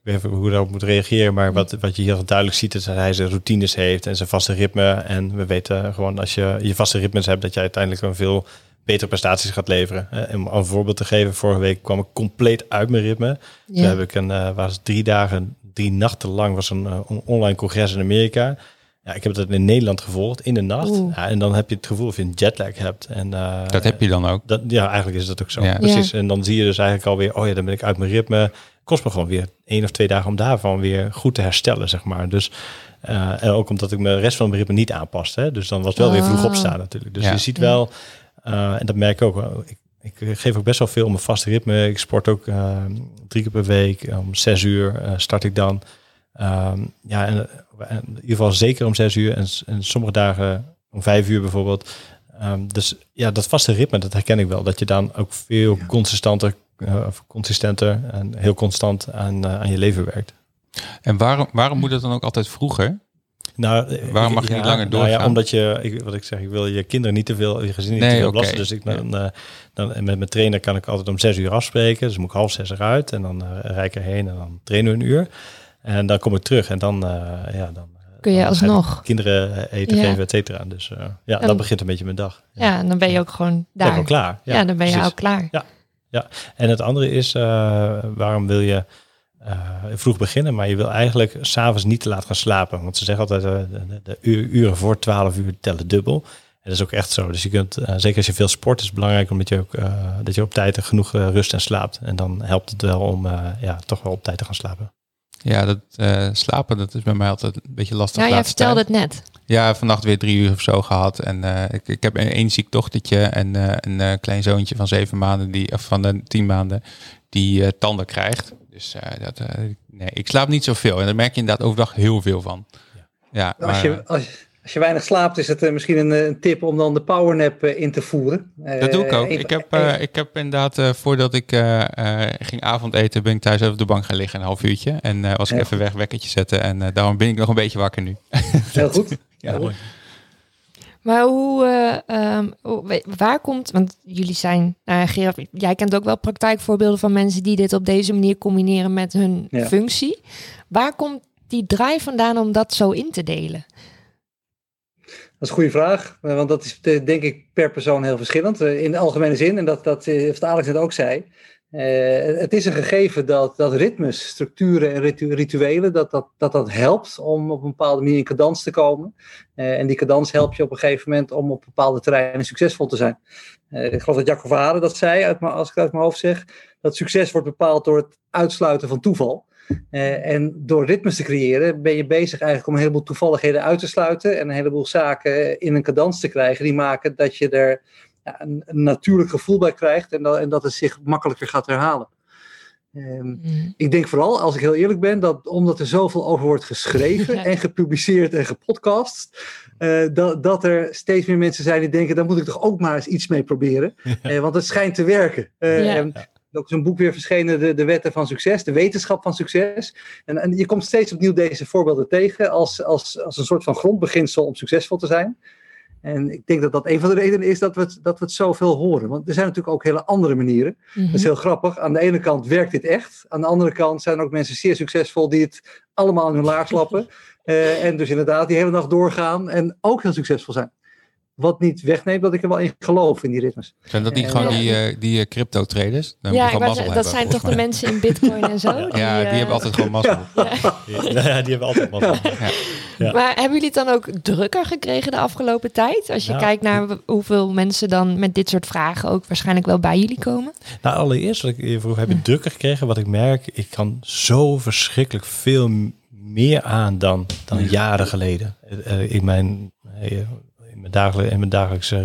even hoe daarop moet reageren. Maar wat, wat je heel duidelijk ziet is dat hij zijn routines heeft en zijn vaste ritme. En we weten gewoon als je je vaste ritmes hebt, dat je uiteindelijk een veel betere prestaties gaat leveren. Eh, om een voorbeeld te geven, vorige week kwam ik compleet uit mijn ritme. Toen Ja. heb ik een, eh, was drie dagen, drie nachten lang was een, eh, een online congres in Amerika. Ja, ik heb dat in Nederland gevolgd in de nacht. Ja, en dan heb je het gevoel of je een jetlag hebt. En, eh, Dat heb je dan ook. dat, ja, eigenlijk is dat ook zo. Ja. Precies. En dan zie je dus eigenlijk alweer, oh ja, dan ben ik uit mijn ritme. Kost me gewoon weer één of twee dagen om daarvan weer goed te herstellen, zeg maar. Dus, eh, en ook omdat ik me de rest van mijn ritme niet aanpaste. Hè? Dus dan was het wel weer vroeg Ah. opstaan natuurlijk. Dus Ja. je ziet Ja. wel, eh, en dat merk ik ook wel. Ik, ik geef ook best wel veel om een vast ritme. Ik sport ook drie keer per week. Om zes uur start ik dan. Ehm, ja, en, in ieder geval zeker om zes uur. En, en sommige dagen om vijf uur bijvoorbeeld. Ehm, dus ja, dat vaste ritme, dat herken ik wel. Dat je dan ook veel consistanter, of consistenter en heel constant aan, aan je leven werkt. En waarom, waarom moet het dan ook altijd vroeger? Nou, eh, Waarom mag je niet langer doorgaan? Nou ja, omdat je, ik, wat ik zeg, ik wil je kinderen niet te veel, je gezin niet te veel belasten. Dus ik, dan, uh, dan, met mijn trainer kan ik altijd om zes uur afspreken. Dus moet ik half zes eruit en dan uh, rijd ik erheen en dan trainen we een uur. En dan kom ik terug en dan, uh, ja, dan kun je alsnog kinderen eten geven, et cetera. Dus ja, dan begint een beetje mijn dag. Ja, ja en dan ben je ook gewoon daar. Ben klaar. Ja, dan ben je ook klaar. Ja, ja. En het andere is, waarom wil je uh, vroeg beginnen, maar je wil eigenlijk s'avonds niet te laat gaan slapen. Want ze zeggen altijd, uh, de, de, uren voor 12 uur tellen dubbel. En dat is ook echt zo. Dus je kunt, zeker als je veel sport, is het belangrijk omdat je ook dat je op tijd genoeg rust en slaapt. En dan helpt het wel om ja, toch wel op tijd te gaan slapen. Ja, dat slapen, dat is bij mij altijd een beetje lastig. Ja, jij vertelde het net. Ja, vannacht weer drie uur of zo gehad. En ik, ik heb een één ziek dochtertje en een klein zoontje van zeven maanden, die, of van de tien maanden, die tanden krijgt. Dus uh, dat, uh, nee, ik slaap niet zoveel. En daar merk je inderdaad overdag heel veel van. Ja. ja maar, als, je, als, als, je weinig slaapt, is het uh, misschien een, een, tip om dan de powernap in te voeren. dat doe ik ook. ik, heb, ik heb inderdaad, voordat ik ging avondeten, ben ik thuis even op de bank gaan liggen, een half uurtje. En was ik even weg, wekkertje zetten. En daarom ben ik nog een beetje wakker nu. [laughs] Heel goed. [laughs] ja, mooi. Maar hoe, uh, um, waar komt, want jullie zijn, uh, Gerard, jij kent ook wel praktijkvoorbeelden van mensen die dit op deze manier combineren met hun functie. Waar komt die draai vandaan om dat zo in te delen? Dat is een goede vraag, eh, want dat is denk ik per persoon heel verschillend. In de algemene zin, en dat, dat heeft Alex net ook zei, uh, het is een gegeven dat, dat ritmes, structuren en rituelen, dat dat, dat dat helpt om op een bepaalde manier in cadans te komen. En die cadans helpt je op een gegeven moment om op bepaalde terreinen succesvol te zijn. Ik geloof dat Jacco Verharen dat zei, uit als ik het uit mijn hoofd zeg, dat succes wordt bepaald door het uitsluiten van toeval. En door ritmes te creëren ben je bezig eigenlijk om een heleboel toevalligheden uit te sluiten en een heleboel zaken in een cadans te krijgen die maken dat je er een, natuurlijk gevoel bij krijgt en dat, en dat het zich makkelijker gaat herhalen. Ehm, mm. Ik denk vooral, als ik heel eerlijk ben, dat omdat er zoveel over wordt geschreven [laughs] en gepubliceerd en gepodcast, uh, dat, dat er steeds meer mensen zijn die denken, daar moet ik toch ook maar eens iets mee proberen. [laughs] Uh, want het schijnt te werken. Uh, ja. en, ook zo'n boek weer verschenen, de, de wetten van succes, de wetenschap van succes. En, en je komt steeds opnieuw deze voorbeelden tegen als, als, als een soort van grondbeginsel om succesvol te zijn. En ik denk dat dat een van de redenen is dat we het, dat we het zoveel horen. Want er zijn natuurlijk ook hele andere manieren. Dat is mhm. heel grappig. Aan de ene kant werkt dit echt. Aan de andere kant zijn er ook mensen zeer succesvol die het allemaal in hun laars lappen. Uh, [laughs] en dus inderdaad die hele dag doorgaan en ook heel succesvol zijn. Wat niet wegneemt dat ik er wel in geloof in die ritmes. Zijn dat niet gewoon die, uh, die uh, crypto traders? Dan ja, dat hebben, zijn toch de [laughs] mensen in bitcoin en zo? ja, die, ja, die hebben altijd gewoon mazzel. [laughs] Ja. ja. die hebben altijd mazzel. Maar hebben jullie het dan ook drukker gekregen de afgelopen tijd? Als je kijkt naar hoeveel mensen dan met dit soort vragen ook waarschijnlijk wel bij jullie komen? Nou, allereerst wat ik je vroeg, heb je drukker gekregen? Wat ik merk, ik kan zo verschrikkelijk veel meer aan dan, dan jaren geleden. Uh, in mijn mijn, in mijn dagelijkse...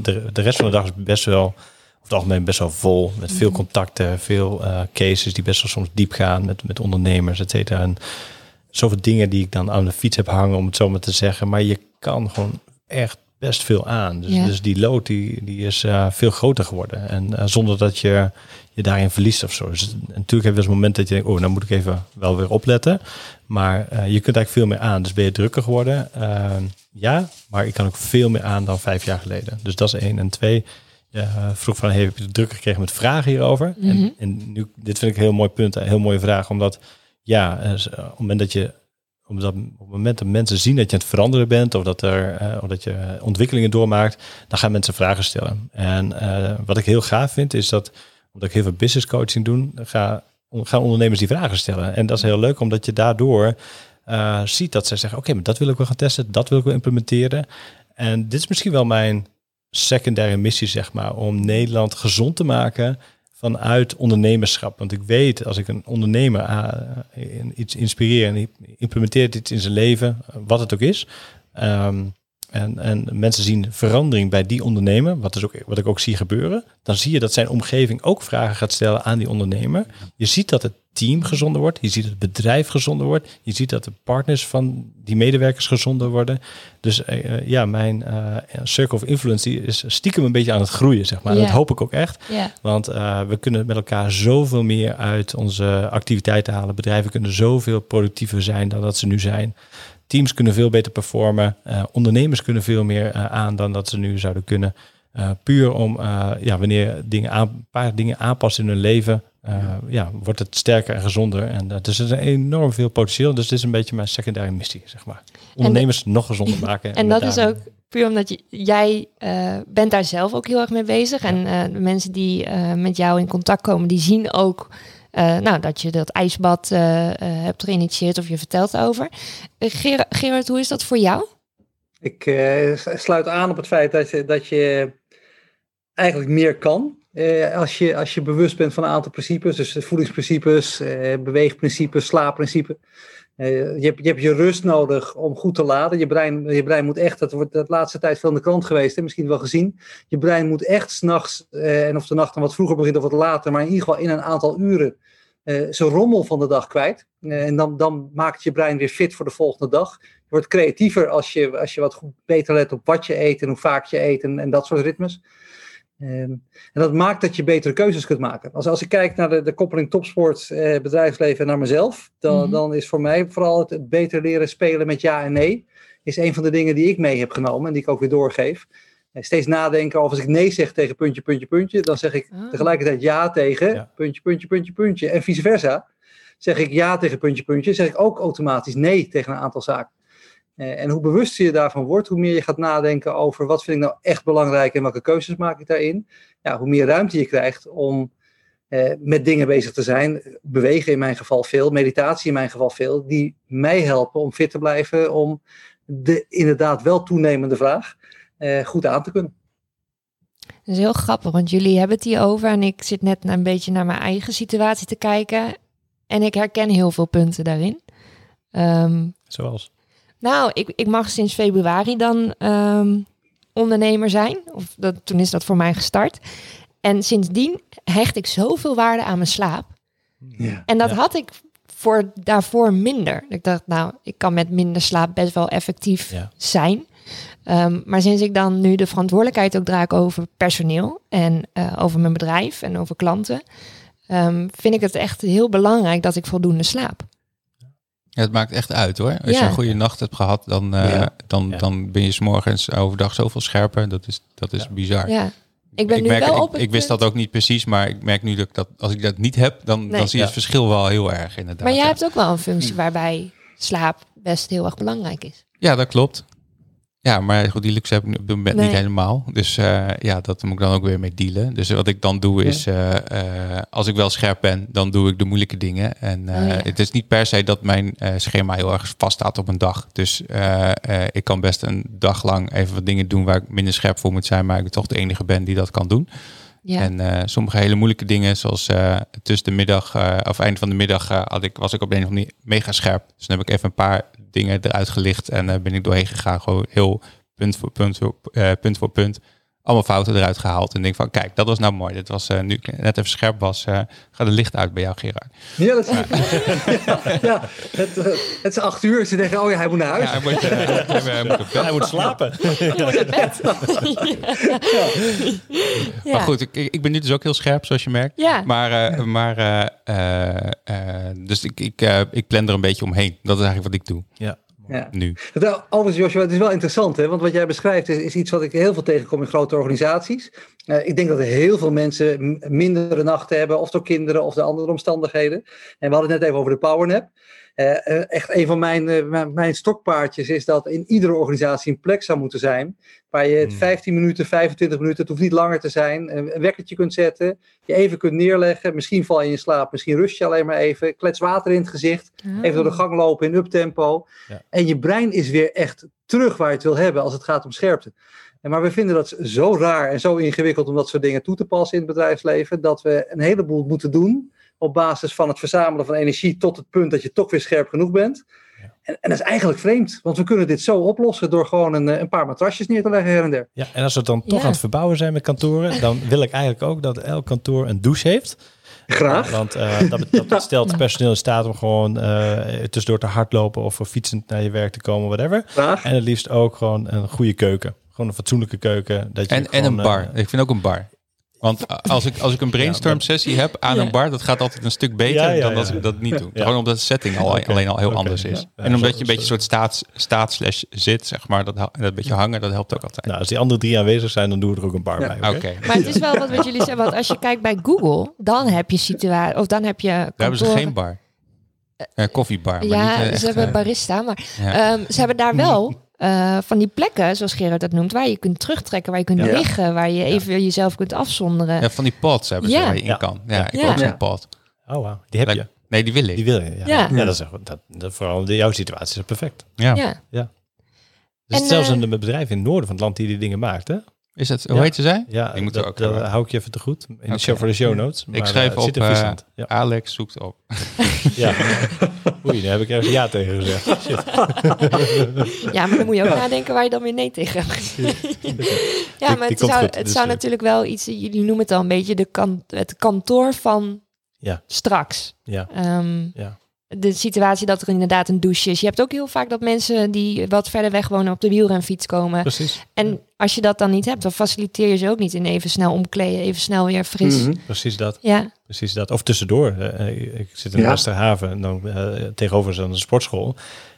De, de rest van de dag is best wel over het algemeen best wel vol. Met veel mhm. contacten, veel uh, cases die best wel soms diep gaan met, met ondernemers, et cetera. En zoveel dingen die ik dan aan de fiets heb hangen, om het zo maar te zeggen. Maar je kan gewoon echt best veel aan. Dus, dus die lood die, die is uh, veel groter geworden. En uh, zonder dat je je daarin verliest of zo. Dus natuurlijk heb je eens een moment dat je denkt, oh, nou moet ik even wel weer opletten. Maar uh, je kunt eigenlijk veel meer aan. Dus ben je drukker geworden? ja, maar ik kan ook veel meer aan dan vijf jaar geleden. Dus dat is één. En twee, vroeg van, hey, heb je drukker gekregen met vragen hierover? en, mhm. en nu, dit vind ik een heel mooi punt, een heel mooie vraag, omdat ja, op het moment dat je op het moment dat mensen zien dat je het veranderen bent of dat, er, uh, of dat je ontwikkelingen doormaakt, dan gaan mensen vragen stellen. En uh, wat ik heel gaaf vind, is dat omdat ik heel veel business coaching doe, ga, gaan ondernemers die vragen stellen. En dat is heel leuk, omdat je daardoor uh, ziet dat zij zeggen, oké, maar dat wil ik wel gaan testen, dat wil ik wel implementeren. En dit is misschien wel mijn secundaire missie, zeg maar, om Nederland gezond te maken vanuit ondernemerschap. Want ik weet, als ik een ondernemer uh, iets inspireer en implementeert iets in zijn leven, wat het ook is, um, en, en mensen zien verandering bij die ondernemer, wat, is ook, wat ik ook zie gebeuren, dan zie je dat zijn omgeving ook vragen gaat stellen aan die ondernemer. Je ziet dat het team gezonder wordt, je ziet dat het bedrijf gezonder wordt, je ziet dat de partners van die medewerkers gezonder worden. Dus eh, eh, ja, mijn uh, circle of influence die is stiekem een beetje aan het groeien, zeg maar. Dat hoop ik ook echt. Want eh, we kunnen met elkaar zoveel meer uit onze activiteiten halen. Bedrijven kunnen zoveel productiever zijn dan dat ze nu zijn. Teams kunnen veel beter performen. Eh, ondernemers kunnen veel meer eh, aan dan dat ze nu zouden kunnen. Eh, puur om, eh, ja, wanneer dingen aan, een paar dingen aanpassen in hun leven, eh, ja. wordt het sterker en gezonder. En uh, dus er is enorm veel potentieel. Dus dit is een beetje mijn secundaire missie, zeg maar. Ondernemers nog gezonder maken. En [laughs] dat is ook puur omdat je, jij eh, bent daar zelf ook heel erg mee bezig. En eh, de mensen die eh, met jou in contact komen, die zien ook eh, nou, dat je dat ijsbad hebt geïnitieerd of je vertelt over. Ger- Gerard, hoe is dat voor jou? Ik eh, sluit aan op het feit dat je, dat je eigenlijk meer kan. Eh, als, je, als je bewust bent van een aantal principes, dus voedingsprincipes, eh, beweegprincipes, slaapprincipe. Eh, je, hebt, je hebt je rust nodig om goed te laden. Je brein, je brein moet echt, dat wordt de laatste tijd veel in de krant geweest, hè, misschien wel gezien. Je brein moet echt s'nachts, en of de nacht dan wat vroeger begint of wat later, maar in ieder geval in een aantal uren zijn rommel van de dag kwijt. En dan, dan maakt je brein weer fit voor de volgende dag. Je wordt creatiever als je, als je wat beter let op wat je eet en hoe vaak je eet en, en dat soort ritmes. Ehm, en dat maakt dat je betere keuzes kunt maken. Als, als ik kijk naar de, de koppeling topsport, eh, bedrijfsleven en naar mezelf, dan, Mhm. dan is voor mij vooral het, het beter leren spelen met ja en nee. Is een van de dingen die ik mee heb genomen en die ik ook weer doorgeef. En steeds nadenken over als ik nee zeg tegen puntje, puntje, puntje, dan zeg ik Ah. tegelijkertijd ja tegen Ja. puntje, puntje, puntje, puntje. En vice versa. Zeg ik ja tegen puntje, puntje, zeg ik ook automatisch nee tegen een aantal zaken. Eh, en hoe bewuster je daarvan wordt, hoe meer je gaat nadenken over wat vind ik nou echt belangrijk en welke keuzes maak ik daarin. Ja, hoe meer ruimte je krijgt om eh, met dingen bezig te zijn. Bewegen in mijn geval veel, meditatie in mijn geval veel, die mij helpen om fit te blijven, om de inderdaad wel toenemende vraag eh, goed aan te kunnen. Dat is heel grappig, want jullie hebben het hier over en ik zit net een beetje naar mijn eigen situatie te kijken. En ik herken heel veel punten daarin. Ehm, Zoals. Nou, ik, ik mag sinds februari dan ehm, ondernemer zijn. Of dat, toen is dat voor mij gestart. En sindsdien hecht ik zoveel waarde aan mijn slaap. Ja. En dat Ja. had ik voor, daarvoor minder. Ik dacht, nou, ik kan met minder slaap best wel effectief Ja. zijn. Ehm, maar sinds ik dan nu de verantwoordelijkheid ook draag over personeel en eh, over mijn bedrijf en over klanten, ehm, vind ik het echt heel belangrijk dat ik voldoende slaap. Ja, het maakt echt uit hoor. Als je een goede nacht hebt gehad, dan, eh, Ja. dan, Ja. dan ben je 's morgens overdag zoveel scherper. Dat is, dat is Ja. bizar. Ja, ik ben nu merk, wel ik, op ik wist dat ook niet precies, maar ik merk nu dat, ik dat als ik dat niet heb, dan, Nee. dan zie je Ja. het verschil wel heel erg inderdaad. Maar jij ja. hebt ook wel een functie waarbij slaap best heel erg belangrijk is. Ja, dat klopt. Ja, maar goed, die luxe heb ik op dit moment Nee. niet helemaal. Dus eh, ja, dat moet ik dan ook weer mee dealen. Dus wat ik dan doe is, eh, eh, als ik wel scherp ben, dan doe ik de moeilijke dingen. En Oh, ja. het is niet per se dat mijn schema heel erg vast staat op een dag. Dus ik kan best een dag lang even wat dingen doen waar ik minder scherp voor moet zijn, maar ik toch de enige ben die dat kan doen. Ja. En eh, sommige hele moeilijke dingen, zoals eh, tussen de middag eh, of einde van de middag, had ik, was ik op een of andere manier mega scherp. Dus dan heb ik even een paar dingen eruit gelicht en ben ik doorheen gegaan. Gewoon heel punt voor punt voor, punt voor punt. Allemaal fouten eruit gehaald. En denk van, kijk, dat was nou mooi. Dit was eh, nu ik net even scherp was. eh gaat het licht uit bij jou, Gerard. Ja, dat is ja, [laughs] ja, het, eh, het is acht uur. Ze denken, oh ja, hij moet naar huis. Ja, hij moet, hij, [laughs] hij moet. Hij moet slapen. [laughs] Maar goed, ik, ik ben nu dus ook heel scherp, zoals je merkt. Ja. Maar, eh, maar eh, eh, eh, dus ik, ik, eh, ik plan er een beetje omheen. Dat is eigenlijk wat ik doe Ja. Ja. nu. Overigens, Joshua, het is wel interessant, hè? want wat jij beschrijft is, is iets wat ik heel veel tegenkom in grote organisaties. Eh, ik denk dat er heel veel mensen mindere nachten hebben, of door kinderen of de andere omstandigheden. En we hadden het net even over de powernap. Eh, eh, echt een van mijn, eh, mijn, mijn stokpaardjes is dat in iedere organisatie een plek zou moeten zijn. Waar je het Hmm. 15 minuten, 25 minuten, het hoeft niet langer te zijn. Een wekkertje kunt zetten. Je even kunt neerleggen. Misschien val je in slaap. Misschien rust je alleen maar even. Klets water in het gezicht. Even door de gang lopen in uptempo. Ja. En je brein is weer echt terug waar je het wil hebben als het gaat om scherpte. En maar we vinden dat zo raar en zo ingewikkeld om dat soort dingen toe te passen in het bedrijfsleven. Dat we een heleboel moeten doen op basis van het verzamelen van energie tot het punt dat je toch weer scherp genoeg bent. En, en dat is eigenlijk vreemd, want we kunnen dit zo oplossen door gewoon een, eh, een paar matrasjes neer te leggen her en der. Ja, en als we dan toch Ja. aan het verbouwen zijn met kantoren, dan wil ik eigenlijk ook dat elk kantoor een douche heeft. Graag. Want eh, dat, dat [laughs] stelt het personeel in staat om gewoon eh tussendoor te hardlopen of fietsend naar je werk te komen, whatever. Graag. En het liefst ook gewoon een goede keuken. Gewoon een fatsoenlijke keuken. Dat je En, en een bar. Ik vind ook een bar. Want als ik, als ik een brainstorm sessie heb aan een bar, dat gaat altijd een stuk beter Ja, ja, dan als ik dat niet doe. Ja. Gewoon omdat de setting al, alleen al heel anders is. Ja, en omdat je een beetje een soort staats, staat slash zit, zeg maar, dat, dat beetje hangen, dat helpt ook altijd. nou, als die andere drie aanwezig zijn, dan doen we er ook een bar Ja. bij. Oké. oké? Maar het is wel wat, wat jullie zeggen, want als je kijkt bij Google, dan heb je situatie, of dan heb je Daar hebben ze geen bar. Eh koffiebar, maar Ja, niet eh, ze echt, hebben eh, barista, maar ja. ehm, ze hebben daar wel [laughs] eh, van die plekken, zoals Gerard dat noemt, waar je kunt terugtrekken, waar je kunt Ja. liggen, waar je even jezelf kunt afzonderen. Ja, van die pods hebben ze Ja. waar je in Ja. kan. Ja, ik heb ook zo'n pod. Oh, wauw. Die heb je. Nee, die wil ik. Die wil je. Ja, Ja. ja. dat is echt, dat, dat, vooral in jouw situatie is dat perfect. Ja. Ja. Er is En, zelfs eh, een bedrijf in het noorden van het land die die dingen maakt, hè? Is het, hoe Ja. heet ze zij? Ja, Die moeten dat, ook dat hebben. hou ik je even te goed. In de show voor de show notes. Maar, schrijf het zit op, eh, Friesland. ja. Alex zoekt op. [laughs] ja. Oei, daar heb ik ergens ja tegen gezegd. Shit. [laughs] Ja, maar dan moet je ook nadenken waar je dan weer nee tegen hebt gezegd. [laughs] ja, maar die het zou, goed, het dus, zou eh. natuurlijk wel iets, jullie noemen het al een beetje de kan, het kantoor van Ja. straks. Ja. Ehm, Ja. De situatie dat er inderdaad een douche is. Je hebt ook heel vaak dat mensen die wat verder weg wonen op de wielrenfiets komen. Precies. En als je dat dan niet hebt, dan faciliteer je ze ook niet in even snel omkleden, even snel weer fris. Mhm. Precies dat. Ja, Precies dat. Of tussendoor. Eh, ik zit in Ja. Westerhaven en dan eh, tegenover is dan een sportschool.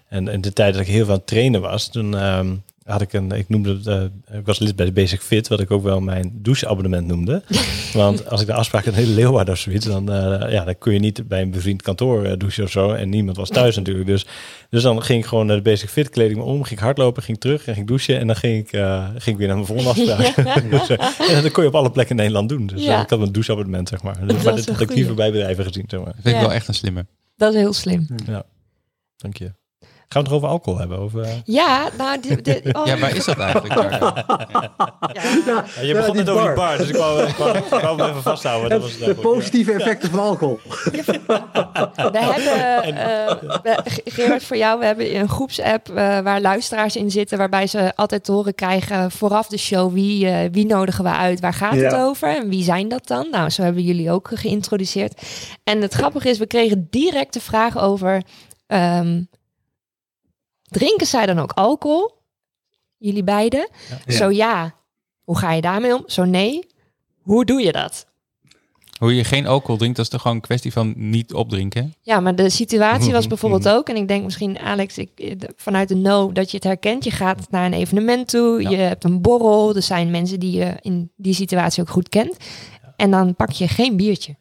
En in de tijd dat ik heel veel aan het trainen was, toen ehm, had ik een, ik noemde het, eh, ik was lid bij de Basic Fit, wat ik ook wel mijn doucheabonnement noemde. [laughs] Want als ik de afspraak in hele Leeuwarden of zoiets, dan, eh, ja, dan kun je niet bij een bevriend kantoor eh, douchen of zo. En niemand was thuis [laughs] natuurlijk. Dus, dus dan ging ik gewoon naar de Basic Fit kleding om, ging ik hardlopen, ging terug en ging douchen. En dan ging ik, eh, ging ik weer naar mijn volgende afspraak. [laughs] dus, en dat kon je op alle plekken in Nederland doen. Dus Ja. ik had een doucheabonnement, zeg maar. Dus, Dat maar is dit een had ik liever bij bedrijven gezien, zeg maar. Dat vind ik Ja. wel echt een slimme. dat is heel slim. Dank je. Gaan we het over alcohol hebben? Of, eh? Ja, nou, die, die- oh, [laughs] Ja, waar is dat eigenlijk? Ja. Ja, Ja, je begon net over die bar. dus ik wou, ik wou, ik wou hem even vasthouden. Dat was De positieve effecten van alcohol. We hebben, eh, we- Gerard, voor jou, we hebben een groepsapp eh, waar luisteraars in zitten, waarbij ze altijd te horen krijgen vooraf de show wie, eh, wie nodigen we uit, waar gaat het over en wie zijn dat dan? Nou, zo hebben jullie ook geïntroduceerd. En het grappige is, we kregen direct de vraag over, ehm, drinken zij dan ook alcohol? Jullie beiden? Ja. Zo ja, hoe ga je daarmee om? Zo nee, hoe doe je dat? Hoe je geen alcohol drinkt, dat is toch gewoon een kwestie van niet opdrinken? Ja, maar de situatie was bijvoorbeeld mhm. ook, en ik denk misschien Alex, ik, de- vanuit de no, dat je het herkent. Je gaat naar een evenement toe, Ja. je hebt een borrel, er zijn mensen die je in die situatie ook goed kent. En dan pak je geen biertje.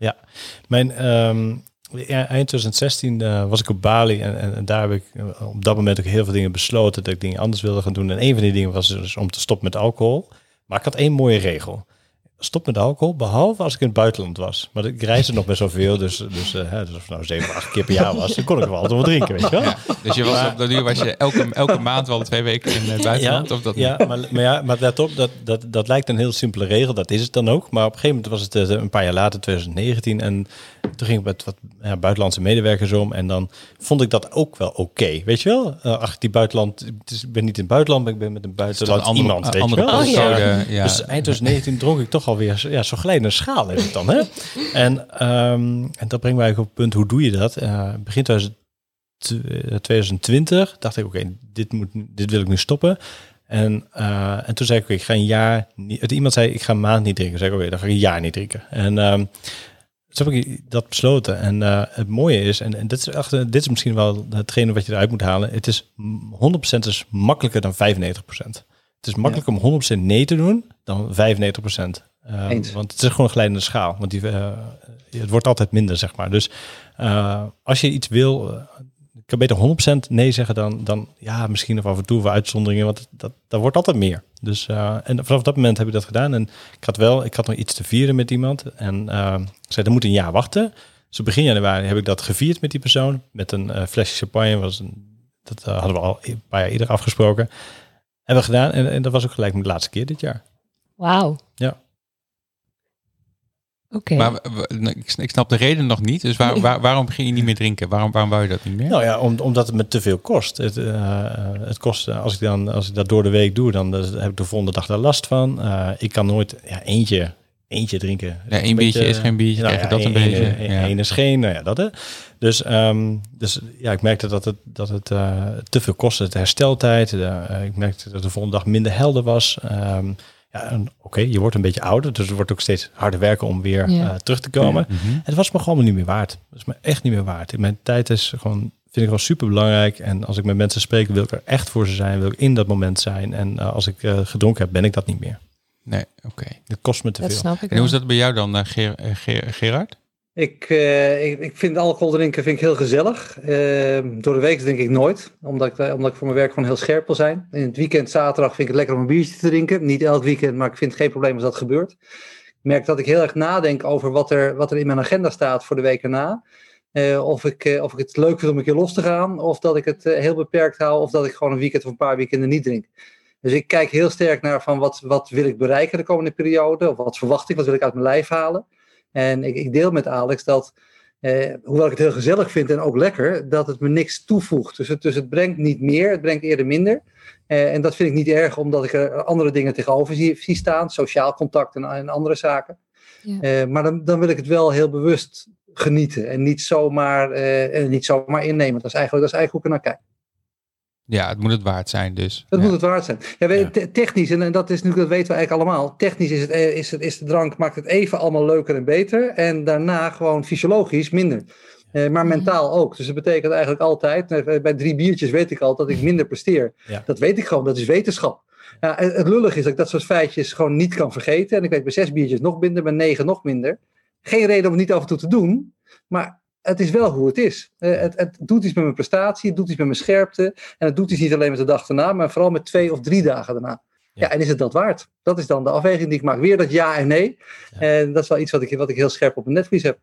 Mijn, ehm, ja, eind 2016 eh, was ik op Bali en, en, daar heb ik eh, op dat moment ook heel veel dingen besloten dat ik dingen anders wilde gaan doen. En een van die dingen was dus om te stoppen met alcohol. Maar ik had één mooie regel. Stop met alcohol, behalve als ik in het buitenland was. Maar ik reisde nog best wel veel, dus, dus, eh, hè, dus of het nou zeven, acht keer per jaar was, dan kon ik wel altijd wel drinken, weet je wel. Ja. Dus je was op dat uur was je elke, elke maand wel twee weken in het buitenland? Ja, of dat ja, niet? maar, maar, ja, maar let op, dat, dat, dat lijkt een heel simpele regel. Dat is het dan ook. Maar op een gegeven moment was het eh, een paar jaar later, 2019. En toen ging ik met wat ja, buitenlandse medewerkers om. En dan vond ik dat ook wel oké. Weet je wel? Eh, ach, die buitenland. Het is, ik ben niet in het buitenland, maar ik ben met een buitenland een andere, iemand. Weet je wel? Oh, ja. postcode, ja. Dus eind 2019 dronk ik toch alweer ja, zo'n glijdende schaal is het dan. Hè? En, ehm, en dat brengt mij op het punt, hoe doe je dat? Eh, begin 2000 eh, 2020 dacht ik, oké, dit dit, dit wil ik nu stoppen. En, eh, en toen zei ik, ik ga een jaar niet... het- Iemand zei, ik ga een maand niet drinken. Toen zei ik, oké, dan ga ik een jaar niet drinken. En toen heb ik dat besloten. En het mooie is, en, en dit, is echt, dit is misschien wel hetgene wat je eruit moet halen. Het is mm, 100% is makkelijker dan 95%. Het is makkelijker om 100% nee te doen dan 95%. Eh, Eens. want het is gewoon een glijdende schaal. Want die, eh, het wordt altijd minder, zeg maar. Dus eh, als je iets wil, eh, ik kan beter 100% nee zeggen dan, dan ja, misschien of af en toe voor uitzonderingen, want dat, dat wordt altijd meer. Dus eh, en vanaf dat moment heb ik dat gedaan. En ik had wel, ik had nog iets te vieren met iemand. En eh, ik zei, dan moet een jaar wachten. Dus begin januari heb ik dat gevierd met die persoon. Met een eh, flesje champagne. Was een, dat eh, hadden we al een paar jaar eerder afgesproken. Hebben we gedaan. En, en dat was ook gelijk mijn laatste keer dit jaar. Wauw. Ja. Oké. Maar ik snap de reden nog niet. Dus waar, waar- waarom ging je niet meer drinken? Waarom, waarom wou je dat niet meer? Nou ja, om, omdat het me te veel kost. Het, eh, eh, het kost eh, als, ik dan, als ik dat door de week doe, dan heb ik de volgende dag daar last van. Eh, ik kan nooit ja, eentje, eentje drinken. Ja, één een biertje beetje- is geen biertje, krijg je dat een één- beetje, één- ja. is geen, nou ja, dat hè. Dus, ehm, dus ja, ik merkte dat het, dat het eh, te veel kostte. De hersteltijd. de, ik merkte dat de volgende dag minder helder was. Ehm, ja, en Oké, je wordt een beetje ouder, dus het wordt ook steeds harder werken om weer Ja. eh, terug te komen. Mhm. Het was me gewoon niet meer waard. Het is me echt niet meer waard. Mijn tijd is gewoon, vind ik gewoon super belangrijk. En als ik met mensen spreek, wil ik er echt voor ze zijn. Wil ik in dat moment zijn. En eh, als ik eh, gedronken heb, ben ik dat niet meer. Nee, oké. Het kost me te dat veel. snap ik En hoe is dat bij jou dan, Ger- Ger- Gerard? Ik, eh, ik, ik vind alcohol drinken vind ik heel gezellig. Ehm, door de week drink ik nooit, omdat ik, eh, omdat ik voor mijn werk gewoon heel scherp wil zijn. In het weekend, zaterdag, vind ik het lekker om een biertje te drinken. Niet elk weekend, maar ik vind het geen probleem als dat gebeurt. Ik merk dat ik heel erg nadenk over wat er, wat er in mijn agenda staat voor de week erna. Eh, of, ik, of ik het leuk vind om een keer los te gaan, of dat ik het heel beperkt hou, of dat ik gewoon een weekend of een paar weekenden niet drink. Dus ik kijk heel sterk naar van wat, wat wil ik bereiken de komende periode, of wat verwacht ik, wat wil ik uit mijn lijf halen. En ik, ik deel met Alex dat, eh, hoewel ik het heel gezellig vind en ook lekker, dat het me niks toevoegt. Dus het, dus het brengt niet meer, het brengt eerder minder. Eh, en dat vind ik niet erg, omdat ik er andere dingen tegenover zie, zie staan, sociaal contact en, en andere zaken. Ja. Eh, maar dan, dan wil ik het wel heel bewust genieten en niet zomaar, eh, en niet zomaar innemen. Dat is eigenlijk, dat is eigenlijk hoe ik er naar kijk. Ja, het moet het waard zijn dus. Dat Ja. moet het waard zijn. Ja, technisch, en, en dat, is natuurlijk, dat weten we eigenlijk allemaal. Technisch is, het, eh, is, het, is de drank, maakt het even allemaal leuker en beter. En daarna gewoon fysiologisch minder. Eh, maar mentaal ook. Dus dat betekent eigenlijk altijd, eh, bij drie biertjes weet ik al dat ik minder presteer. Ja. Dat weet ik gewoon, dat is wetenschap. Ja, het, het lullig is dat ik dat soort feitjes gewoon niet kan vergeten. En ik weet bij zes biertjes nog minder, bij negen nog minder. Geen reden om het niet af en toe te doen. Maar het is wel hoe het is. Eh, het, het doet iets met mijn prestatie, het doet iets met mijn scherpte. En het doet iets niet alleen met de dag daarna, maar vooral met twee of drie dagen daarna. Ja. Ja. en is het dat waard? Dat is dan de afweging die ik maak. Weer dat ja en nee. Ja. En dat is wel iets wat ik, wat ik heel scherp op mijn netvlies heb.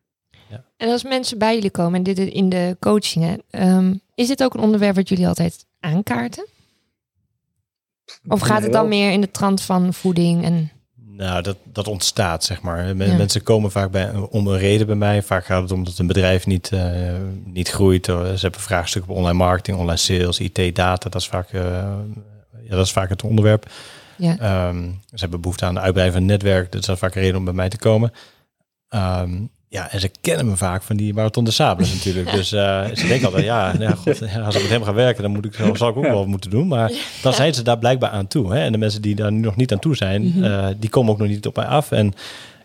En als mensen bij jullie komen en dit in de coachingen, ehm, is dit ook een onderwerp wat jullie altijd aankaarten? Of gaat het dan meer in de trant van voeding en Nou, dat, dat ontstaat, zeg maar. Men- Ja. Mensen komen vaak bij, om een reden bij mij. Vaak gaat het om dat een bedrijf niet, eh, niet groeit. Ze hebben vraagstukken op online marketing, online sales, IT, data. Dat is vaak, eh, ja, dat is vaak het onderwerp. ja? Ehm, ze hebben behoefte aan de uitbreiding van het netwerk. Dat is vaak een reden om bij mij te komen. Ehm, ja, en ze kennen me vaak van die Marathon de Sables natuurlijk. [laughs] Dus eh, ze denken altijd, ja, nou ja, god, ja, [laughs] als ik met hem ga werken, dan moet ik, zal ik ook wel moeten doen. Maar dan zijn ze daar blijkbaar aan toe. Hè? En de mensen die daar nu nog niet aan toe zijn, Mhm. eh, die komen ook nog niet op mij af. En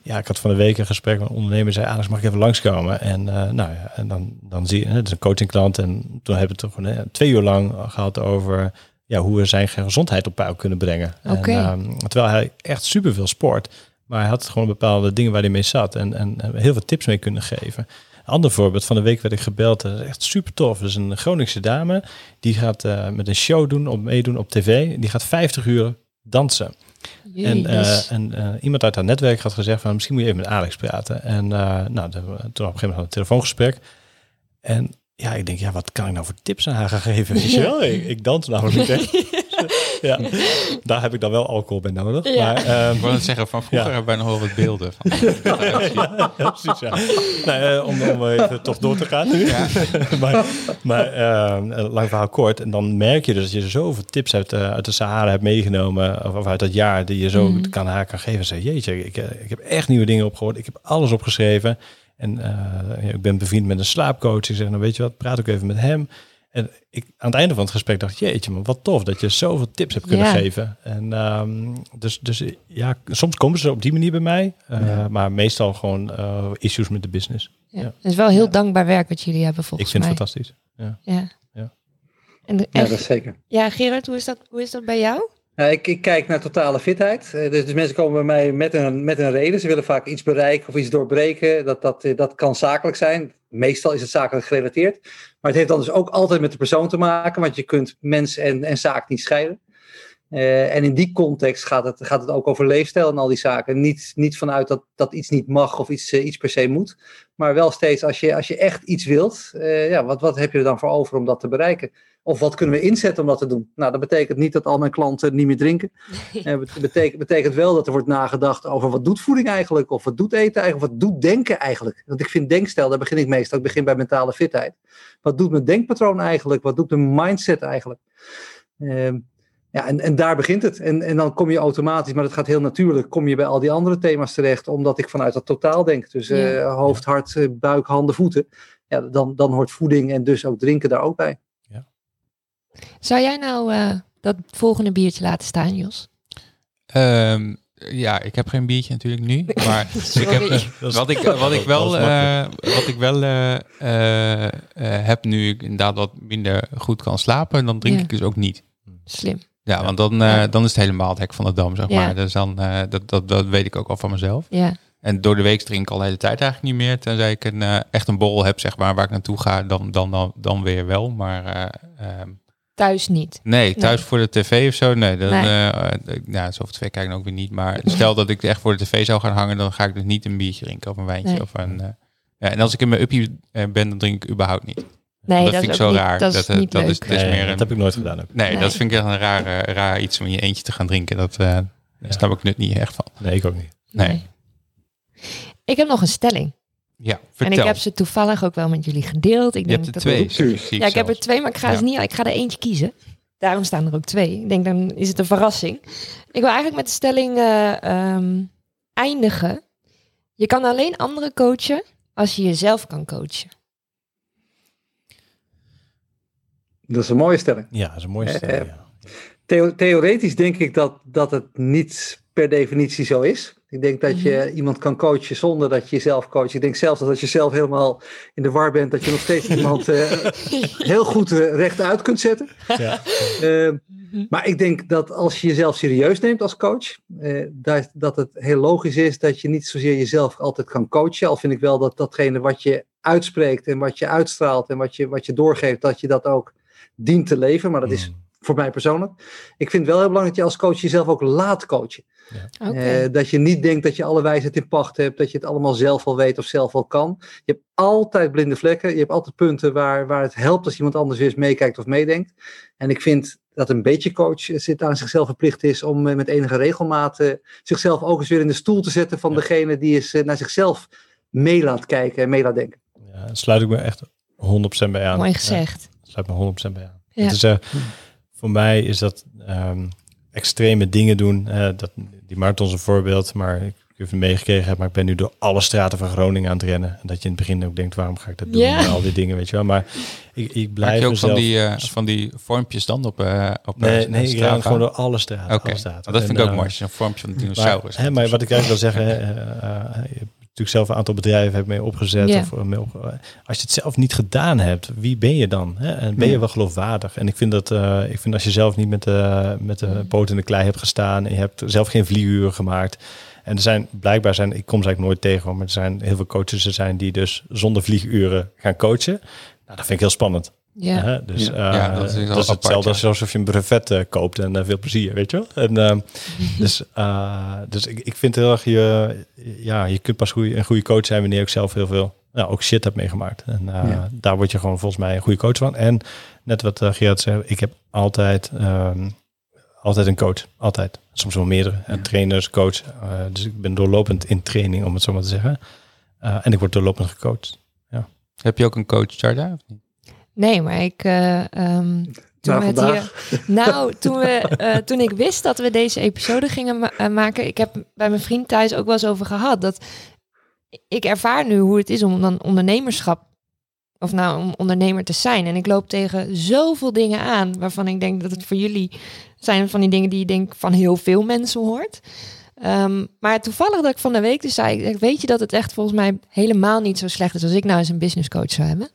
ja, ik had van de week een gesprek met een ondernemer. zei, Alex, mag ik even langskomen? En eh, nou ja, en dan, dan zie je, het is een coachingklant. En toen hebben we het toch gewoon, eh, twee uur lang gehad over ja, hoe we zijn gezondheid op peil kunnen brengen. En, ehm, terwijl hij echt superveel sport. Maar hij had gewoon bepaalde dingen waar hij mee zat. En, en, en heel veel tips mee kunnen geven. Een ander voorbeeld, van de week werd ik gebeld. Dat is echt super tof. Dus een Groningse dame. Die gaat eh, met een show doen, op, meedoen op tv. Die gaat 50 uur dansen. En, eh, en eh, iemand uit haar netwerk had gezegd van misschien moet je even met Alex praten. En eh, nou, toen op een gegeven moment hadden we een telefoongesprek. En ja, ik denk, ja, wat kan ik nou voor tips aan haar gaan geven? Weet je wel? Ik, ik dans namelijk. [laughs] ja, daar heb ik dan wel alcohol bij nodig. Ja. Maar, ehm, Ik wil het zeggen, van vroeger Ja. hebben wij nog wel wat beelden. Van. [laughs] ja, precies, ja. Nou, eh, om, om even toch door te gaan nu. [laughs] maar maar eh, lang verhaal kort. En dan merk je dus dat je zoveel tips uit, eh, uit de Sahara hebt meegenomen. Of, of uit dat jaar die je zo Mhm. kan haar kan geven. En zeg, jeetje, ik, eh, ik heb echt nieuwe dingen opgehoord. Ik heb alles opgeschreven. En eh, ik ben bevriend met een slaapcoach. Ik zeg, nou weet je wat, praat ook even met hem. En ik, aan het einde van het gesprek dacht ik, jeetje, maar wat tof dat je zoveel tips hebt kunnen Ja. geven. En ehm, dus, dus ja, soms komen ze op die manier bij mij. eh, Ja. Maar meestal gewoon eh, issues met de business. Ja. ja. Het is wel heel dankbaar werk wat jullie hebben volgens ik vind mij. het fantastisch. Ja. Ja. Ja. En, de- Ja, dat is zeker. ja, Gerard, hoe is dat, hoe is dat bij jou? Ja, ik, ik kijk naar totale fitheid. Eh, Dus, dus mensen komen bij mij met een, met een reden. Ze willen vaak iets bereiken of iets doorbreken. Dat, dat, dat kan zakelijk zijn. Meestal is het zakelijk gerelateerd. Maar het heeft dan dus ook altijd met de persoon te maken. Want je kunt mens en, en zaak niet scheiden. Eh, en in die context gaat het, gaat het ook over leefstijl en al die zaken. Niet, niet vanuit dat, dat iets niet mag of iets, eh, iets per se moet. Maar wel steeds als je, als je echt iets wilt. eh, ja, wat, wat heb je er dan voor over om dat te bereiken? Of wat kunnen we inzetten om dat te doen? Nou, dat betekent niet dat al mijn klanten niet meer drinken. Eh, Het betekent, betekent wel dat er wordt nagedacht over wat doet voeding eigenlijk? Of wat doet eten eigenlijk? Of wat doet denken eigenlijk? Want ik vind denkstijl, daar begin ik meestal. Ik begin bij mentale fitheid. Wat doet mijn denkpatroon eigenlijk? Wat doet mijn mindset eigenlijk? Ehm, ja, en, en daar begint het. En, en dan kom je automatisch, maar dat gaat heel natuurlijk, kom je bij al die andere thema's terecht, omdat ik vanuit dat totaal denk. Dus Ja. eh, hoofd, hart, eh, buik, handen, voeten. Ja, dan, dan hoort voeding en dus ook drinken daar ook bij. Zou jij nou eh, dat volgende biertje laten staan, Jos? Ehm, ja, ik heb geen biertje natuurlijk nu, [laughs] maar ik heb, eh, wat, ik, wat ik wel, eh, wat ik wel eh, eh, eh, heb nu ik inderdaad wat minder goed kan slapen, dan drink Ja. ik dus ook niet. Slim. Ja, want dan, eh, dan is het helemaal het hek van de dam, zeg Ja. maar. Dus dan, eh, dat, dat, dat weet ik ook al van mezelf. Ja. En door de week drink ik al de hele tijd eigenlijk niet meer. Tenzij ik een, eh, echt een borrel heb, zeg maar, waar ik naartoe ga, dan, dan, dan, dan weer wel. Maar eh, ehm, Thuis niet. nee, thuis voor de tv of zo, nee. Dan, Nee. eh, nou, zoveel tv kijken ook weer niet. Maar stel dat ik echt voor de tv zou gaan hangen, dan ga ik dus niet een biertje drinken of een wijntje. Nee. Of een, eh, ja, en als ik in mijn uppie ben, dan drink ik überhaupt niet. Nee, dat dat, vind ik zo niet, raar. Dat is Dat, niet dat leuk. is- het is Nee, meer dat heb ik nooit gedaan. Ook. Nee, Nee. dat vind ik echt een raar, raar iets om in je eentje te gaan drinken. Dat, eh daar snap ik nut niet echt van. Nee, ik ook niet. Nee. Ik heb nog een stelling. Ja, En vertel. ik heb ze toevallig ook wel met jullie gedeeld. Ik je denk hebt er dat twee. Ja, ik heb er twee, maar ik ga, Ja. ze niet, ik ga er eentje kiezen. Daarom staan er ook twee. Ik denk, dan is het een verrassing. Ik wil eigenlijk met de stelling eh, ehm, eindigen. Je kan alleen anderen coachen als je jezelf kan coachen. Dat is een mooie stelling. Ja, dat is een mooie Eh, stelling. ja. Theo- theoretisch denk ik dat, dat het niet per definitie zo is. Ik denk dat je Mhm. iemand kan coachen zonder dat je jezelf coacht. Ik denk zelfs dat als je zelf helemaal in de war bent, dat je nog steeds [laughs] iemand eh, heel goed eh, rechtuit kunt zetten. Ja. Eh, maar ik denk dat als je jezelf serieus neemt als coach, eh, dat, dat het heel logisch is dat je niet zozeer jezelf altijd kan coachen. Al vind ik wel dat datgene wat je uitspreekt en wat je uitstraalt en wat je, wat je doorgeeft, dat je dat ook dient te leven. Maar dat is Mm. Voor mij persoonlijk. Ik vind het wel heel belangrijk dat je als coach jezelf ook laat coachen. Oké. Eh, dat je niet denkt dat je alle wijsheid in pacht hebt, dat je het allemaal zelf al weet of zelf al kan. Je hebt altijd blinde vlekken, je hebt altijd punten waar, waar het helpt als iemand anders weer eens meekijkt of meedenkt. En ik vind dat een beetje coach zit aan zichzelf verplicht is om eh, met enige regelmaat eh, zichzelf ook eens weer in de stoel te zetten van Ja. degene die eens eh, naar zichzelf mee laat kijken en mee laat denken. Ja, daar sluit ik me echt 100% bij aan. Mooi Ja, gezegd. sluit me 100% bij aan. Ja. Het is, eh, voor mij is dat ehm, extreme dingen doen. eh, dat, die marathon is een voorbeeld, maar ik heb het meegekregen heb, maar ik ben nu door alle straten van Groningen aan het rennen. En dat je in het begin ook denkt, waarom ga ik dat doen? En al die dingen, weet je wel. Maar ik, ik Maak blijf je ook mezelf... van die, eh, van die vormpjes dan op, eh op nee, nee, ik ren gewoon door alle straten. Oké, alle straten. dat vind ik ook mooi. Zo'n vormpje van de Maar, dinosaurus. hè, maar wat ik eigenlijk wil zeggen, [laughs] eh, eh, natuurlijk zelf een aantal bedrijven heb mee opgezet. Ja. Of, eh, mee op, als je het zelf niet gedaan hebt, wie ben je dan? Hè? En ben je wel geloofwaardig? En ik vind dat, eh, ik vind als je zelf niet met de, met de poot in de klei hebt gestaan en je hebt zelf geen vlieguren gemaakt. En er zijn blijkbaar zijn, ik kom ze eigenlijk nooit tegen, maar er zijn heel veel coaches er zijn die dus zonder vlieguren gaan coachen. Nou, dat vind ik heel spannend. Ja. Hè? Dus Ja. eh, Ja, dat dat is apart, hetzelfde ja. als alsof je een brevet eh, koopt en eh, veel plezier, weet je wel. En, ehm, [laughs] dus eh, dus ik, ik vind heel erg, je, ja, je kunt pas goeie, een goede coach zijn wanneer je ook zelf heel veel, nou, ook shit hebt meegemaakt. En eh, Ja. daar word je gewoon volgens mij een goede coach van. En net wat uh, Gerard zei, ik heb altijd, ehm, altijd een coach. Altijd. Soms wel meerdere. Ja. Trainers, coach. Eh, dus ik ben doorlopend in training, om het zo maar te zeggen. Eh, en ik word doorlopend gecoacht. Heb je ook een coach, Charda? Of niet? Nee, maar ik. eh, ehm, toen Nou, we hier, nou, toen, we, eh, toen ik wist dat we deze episode gingen ma- eh, maken, ik heb bij mijn vriend thuis ook wel eens over gehad dat ik ervaar nu hoe het is om dan ondernemerschap, of nou om ondernemer te zijn. En ik loop tegen zoveel dingen aan waarvan ik denk dat het voor jullie zijn van die dingen die je denk van heel veel mensen hoort. Ehm, maar toevallig dat ik van de week dus zei, weet je dat het echt volgens mij helemaal niet zo slecht is als ik nou eens een business coach zou hebben?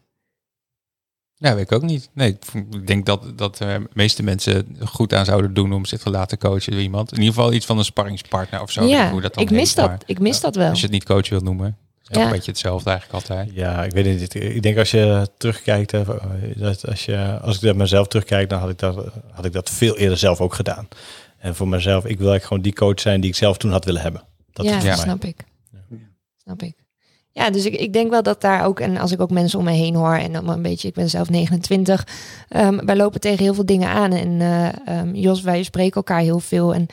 Ja, weet ik ook niet. Nee, ik denk dat, dat de meeste mensen goed aan zouden doen om zich te laten coachen door iemand. In ieder geval iets van een sparringspartner of zo. ja, hoe dat dan ik mis heet, dat. maar Ik mis dat wel. Als je het niet coach wilt noemen. Is toch Ja. een beetje hetzelfde eigenlijk altijd. Ja, ik weet niet. Ik denk als je terugkijkt, dat als, je, als ik naar mezelf terugkijk, dan had ik, dat, had ik dat veel eerder zelf ook gedaan. En voor mezelf, ik wil eigenlijk gewoon die coach zijn die ik zelf toen had willen hebben. Dat ja, dat snap ik. Ja. Snap ik. Ja, dus ik, ik denk wel dat daar ook, en als ik ook mensen om me heen hoor, en dan een beetje, ik ben zelf 29, ehm, wij lopen tegen heel veel dingen aan. En eh, ehm, Jos, wij spreken elkaar heel veel. En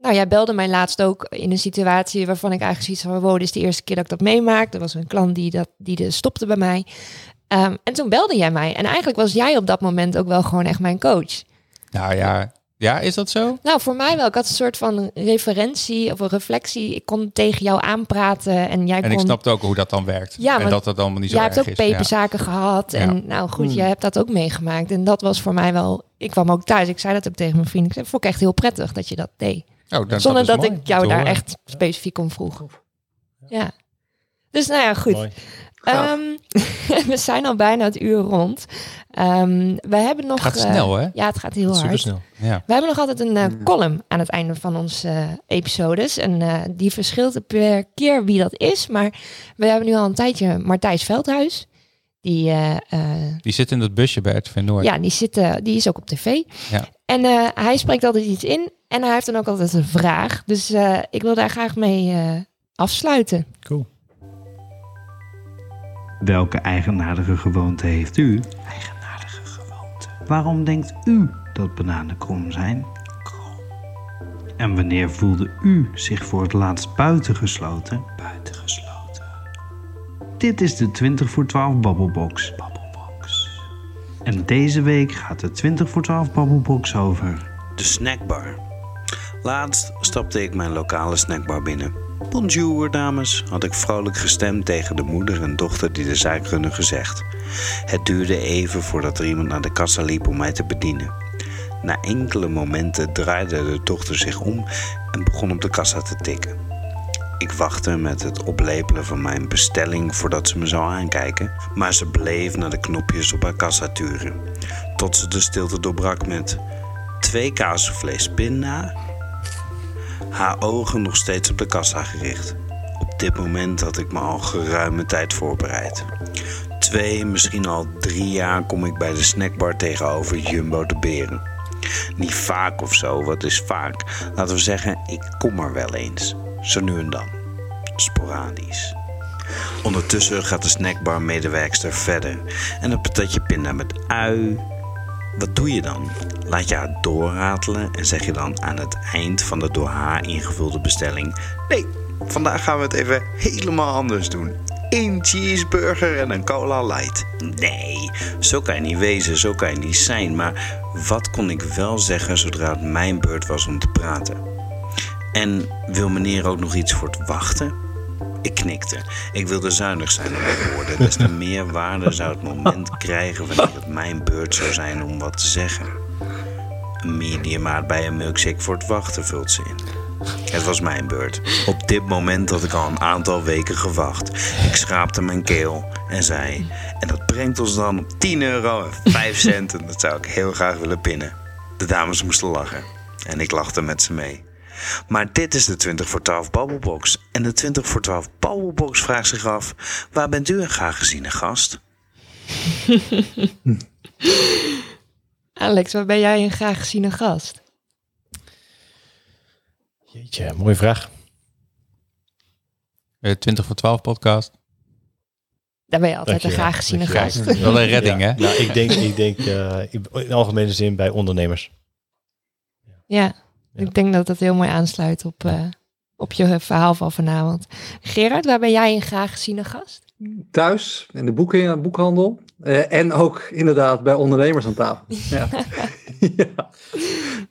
nou, jij belde mij laatst ook in een situatie waarvan ik eigenlijk zoiets van, wow, is de eerste keer dat ik dat meemaak. Er was een klant die, dat, die de stopte bij mij. Ehm, en toen belde jij mij. En eigenlijk was jij op dat moment ook wel gewoon echt mijn coach. Nou ja, ja, is dat zo? Nou, voor mij wel. Ik had een soort van referentie of een reflectie. Ik kon tegen jou aanpraten en jij En kon... ik snapte ook hoe dat dan werkt. Ja, en dat dat allemaal niet zo Jij erg hebt ook is. Ja. peperzaken gehad. Ja. En nou goed, Hmm. jij hebt dat ook meegemaakt. En dat was voor mij wel... Ik kwam ook thuis. Ik zei dat ook tegen mijn vrienden. Ik zei, vond ik echt heel prettig dat je dat deed. Oh, Zonder is dat, ik jou daar horen. echt specifiek om vroeg. Ja. Dus nou ja, goed. Mooi. Gaaf. Ehm, [laughs] we zijn al bijna het uur rond. Ehm, we hebben nog... Gaat eh, snel, hè? Ja, het gaat heel hard. Supersnel. Ja. We hebben nog altijd een eh, column aan het einde van onze eh, episodes. En eh, die verschilt per keer wie dat is. Maar we hebben nu al een tijdje Martijs Veldhuis. Die, eh, eh, Die zit in dat busje bij RTV Noord. ja, die, zit, die is ook op tv. Ja. En eh, hij spreekt altijd iets in. En hij heeft dan ook altijd een vraag. Dus eh, ik wil daar graag mee eh, afsluiten. Cool. Welke eigenaardige gewoonte heeft u? Eigenaardige gewoonte. Waarom denkt u dat bananen krom zijn? Krom. En wanneer voelde u zich voor het laatst buitengesloten? Buitengesloten. Dit is de 20 voor 12 Babbelbox. Babbelbox. En deze week gaat de 20 voor 12 Babbelbox over. De snackbar. Laatst stapte ik mijn lokale snackbar binnen. Bonjour, dames, had ik vrolijk gestemd tegen de moeder en dochter die de zaak runnen gezegd. Het duurde even voordat er iemand naar de kassa liep om mij te bedienen. Na enkele momenten draaide de dochter zich om en begon op de kassa te tikken. Ik wachtte met het oplepelen van mijn bestelling voordat ze me zou aankijken, maar ze bleef naar de knopjes op haar kassa turen. Tot ze de stilte doorbrak met twee kaasvlees pinda. Haar ogen nog steeds op de kassa gericht. Op dit moment had ik me al geruime tijd voorbereid. Twee, misschien al drie jaar kom ik bij de snackbar tegenover Jumbo de Beren. Niet vaak of zo, wat is vaak? Laten we zeggen, ik kom er wel eens. Zo nu en dan. Sporadisch. Ondertussen gaat de snackbar-medewerkster verder. En een patatje pinda met ui, wat doe je dan? Laat je haar doorratelen en zeg je dan aan het eind van de door haar ingevulde bestelling: Nee, vandaag gaan we het even helemaal anders doen. Eén cheeseburger en een cola light. Nee, zo kan je niet wezen, zo kan je niet zijn. Maar wat kon ik wel zeggen zodra het mijn beurt was om te praten? En wil meneer ook nog iets voor het wachten? Ik knikte. Ik wilde zuinig zijn op mijn woorden. Des te meer waarde zou het moment krijgen wanneer het mijn beurt zou zijn om wat te zeggen. Een mediumaat bij een milkshake voor het wachten vult ze in. Het was mijn beurt. Op dit moment had ik al een aantal weken gewacht. Ik schraapte mijn keel en zei... En dat brengt ons dan op 10 euro en 5 cent. En dat zou ik heel graag willen pinnen. De dames moesten lachen. En ik lachte met ze mee. Maar dit is de 20 voor 12 Babbelbox. En de 20 voor 12 Babbelbox vraagt zich af... Waar bent u een graag geziene gast? [laughs] Alex, waar ben jij een graag geziene gast? Jeetje, mooie vraag. Eh, 20 voor 12 podcast. Daar ben je altijd een graag geziene gast. Wel een redding, ja. hè? Nou, ik denk, ik denk eh, in algemene zin bij ondernemers. Ja, ik denk dat dat heel mooi aansluit op, eh, op je verhaal van vanavond. Gerard, waar ben jij een graag geziene gast? Thuis, in de boeken, boekhandel. eh, en ook inderdaad bij ondernemers aan tafel. [laughs] Ja. [laughs] ja.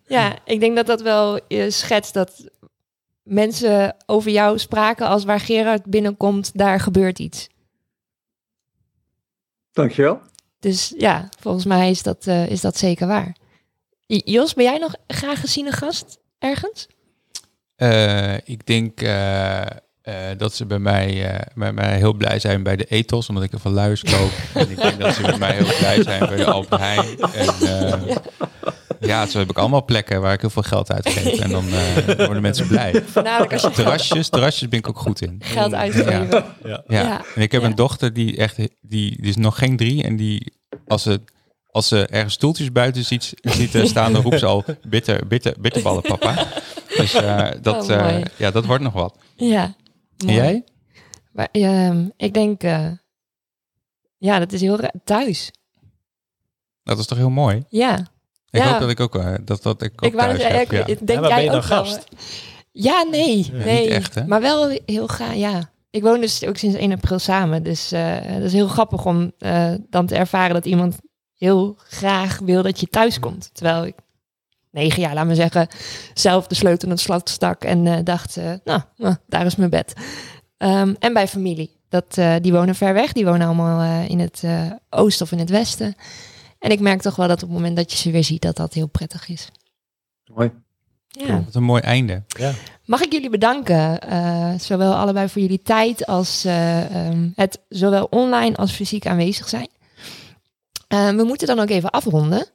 Ja, ik denk dat dat wel eh, schetst dat mensen over jou spraken als waar Gerard binnenkomt, daar gebeurt iets. Dankjewel. Dus ja, volgens mij is dat, eh, is dat zeker waar. Jos, ben jij nog graag geziene gast ergens? Eh, ik denk eh, eh, dat ze bij mij, eh, bij mij heel blij zijn bij de ethos, omdat ik er van luis koop. [laughs] en ik denk dat ze bij mij heel blij zijn bij de Albert Heijn. En, eh, ja, zo heb ik allemaal plekken waar ik heel veel geld uitgeef. En dan eh, worden mensen blij. Voornamelijk als je Terrasjes, terrasjes ben ik ook goed in. geld uitgeven. Ja. Ja. Ja. En ik heb Ja. een dochter die echt, die, die is nog geen drie. En die, als ze, als ze ergens stoeltjes buiten ziet, ziet eh, staan, dan roept ze al bitter, bitter, bitterballen, papa. Dus eh, dat, Oh, eh, ja, dat wordt nog wat. Ja. En jij? Maar, ehm, ik denk, eh, ja, dat is heel thuis. Dat is toch heel mooi? Ja, Ik Ja. hoop dat ik ook, dat, dat ik ook ik thuis heb, ja. ik denk Ja, maar ben jij dan ook wel, gast? Ja, nee, nee. niet echt, hè? Maar wel heel graag, ja. Ik woon dus ook sinds 1 april samen. Dus eh dat is heel grappig om eh, dan te ervaren dat iemand heel graag wil dat je thuis komt. Terwijl ik negen jaar, laat me zeggen, zelf de sleutel in het slot stak en eh, dacht, eh, nou, nou, daar is mijn bed. Ehm, en bij familie. Dat, eh, die wonen ver weg. Die wonen allemaal eh, in het eh, oosten of in het westen. En ik merk toch wel dat op het moment dat je ze weer ziet, dat dat heel prettig is. Mooi. Ja. Wat een mooi einde. Ja. Mag ik jullie bedanken, eh, zowel allebei voor jullie tijd als eh, ehm, het zowel online als fysiek aanwezig zijn. Eh, we moeten dan ook even afronden.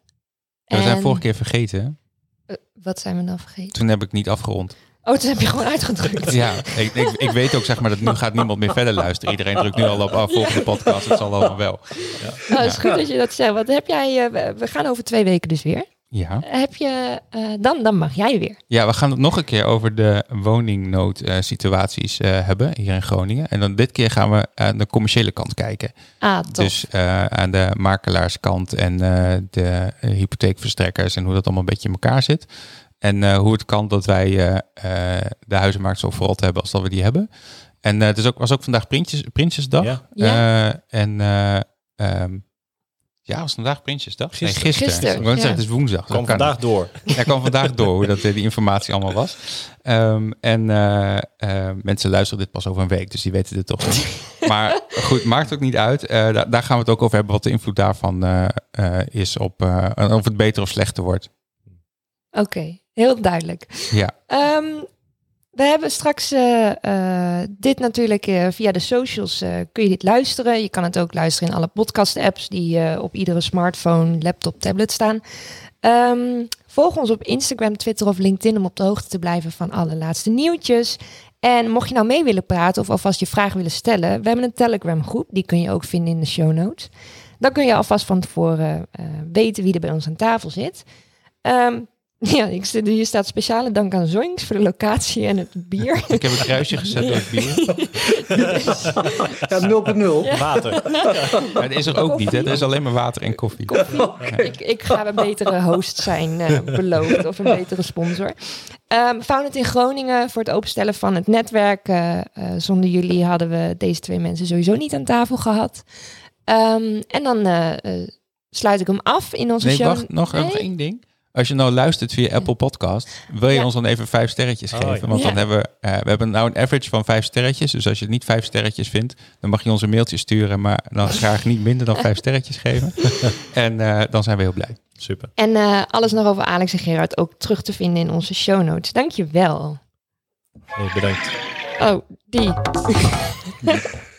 We zijn vorige keer vergeten. eh, wat zijn we dan vergeten? Toen heb ik niet afgerond. Oh, toen heb je gewoon uitgedrukt. Ja, ik, ik, ik weet ook zeg maar dat nu gaat niemand meer verder luisteren. Iedereen drukt nu al op af, volgende podcast. Het zal allemaal wel. Nou, het is goed dat je dat zegt. Wat heb jij? eh, we- we gaan over twee weken dus weer. Ja. Heb je? eh, dan, dan mag jij weer. ja, we gaan het nog een keer over de woningnoodsituaties eh hebben hier in Groningen. En dan dit keer gaan we aan de commerciële kant kijken. Ah, top. Dus eh, aan de makelaarskant en eh, de eh, hypotheekverstrekkers en hoe dat allemaal een beetje in elkaar zit. En eh, hoe het kan dat wij eh, eh, de huizenmarkt zo verrot hebben als dat we die hebben. En eh, het is ook, was ook vandaag Prinsjes, Prinsjesdag. Ja. Ja. Eh, en eh, ehm, ja, was vandaag Prinsjesdag? Gisteren. Nee, gisteren. Gisteren, ja. zeggen, het is woensdag. Kwam Dat kan vandaag door. Ja, kwam vandaag door hoe dat, eh, die informatie allemaal was. Ehm, en eh, eh, mensen luisteren dit pas over een week, dus die weten dit toch niet. [laughs] maar goed, maakt ook niet uit. Eh, daar, daar gaan we het ook over hebben, wat de invloed daarvan eh, eh, is op eh, of het beter of slechter wordt. Oké, heel duidelijk. Ja, Ehm, we hebben straks eh, eh, dit natuurlijk eh, via de socials kun je dit luisteren. Je kan het ook luisteren in alle podcast-apps die op iedere smartphone, laptop, tablet staan. Ehm, volg ons op Instagram, Twitter of LinkedIn om op de hoogte te blijven van alle laatste nieuwtjes. En mocht je nou mee willen praten of alvast je vraag willen stellen, we hebben een Telegram groep, die kun je ook vinden in de show notes. Dan kun je alvast van tevoren weten wie er bij ons aan tafel zit. Ehm, [laughs] ja, ik, hier staat speciale dank aan Zoinks voor de locatie en het bier. [laughs] ik heb een kruisje gezet door het bier. Ja, 0.0. Water. [laughs] Maar dat is er ook niet, hè? Er is alleen maar water en koffie. ik, ik ga een betere host zijn, eh, beloofd, of een betere sponsor. Ehm Founded in Groningen voor het openstellen van het netwerk. Eh, eh, zonder jullie hadden we deze twee mensen sowieso niet aan tafel gehad. Ehm, en dan sluit ik hem af in onze Nee, show. wacht, nog, nog Nee? één ding. Als je nou luistert via Apple Podcast, wil je Ja. ons dan even vijf sterretjes Oh, geven? ja. Want dan Ja. hebben we, eh, we hebben nou een average van vijf sterretjes. Dus als je het niet vijf sterretjes vindt, dan mag je ons een mailtje sturen. Maar dan graag niet minder dan vijf sterretjes geven. [laughs] en eh, dan zijn we heel blij. Super. En eh, alles nog over Alex en Gerard ook terug te vinden in onze show notes. Dankjewel. Hey, bedankt. Oh, die. [laughs]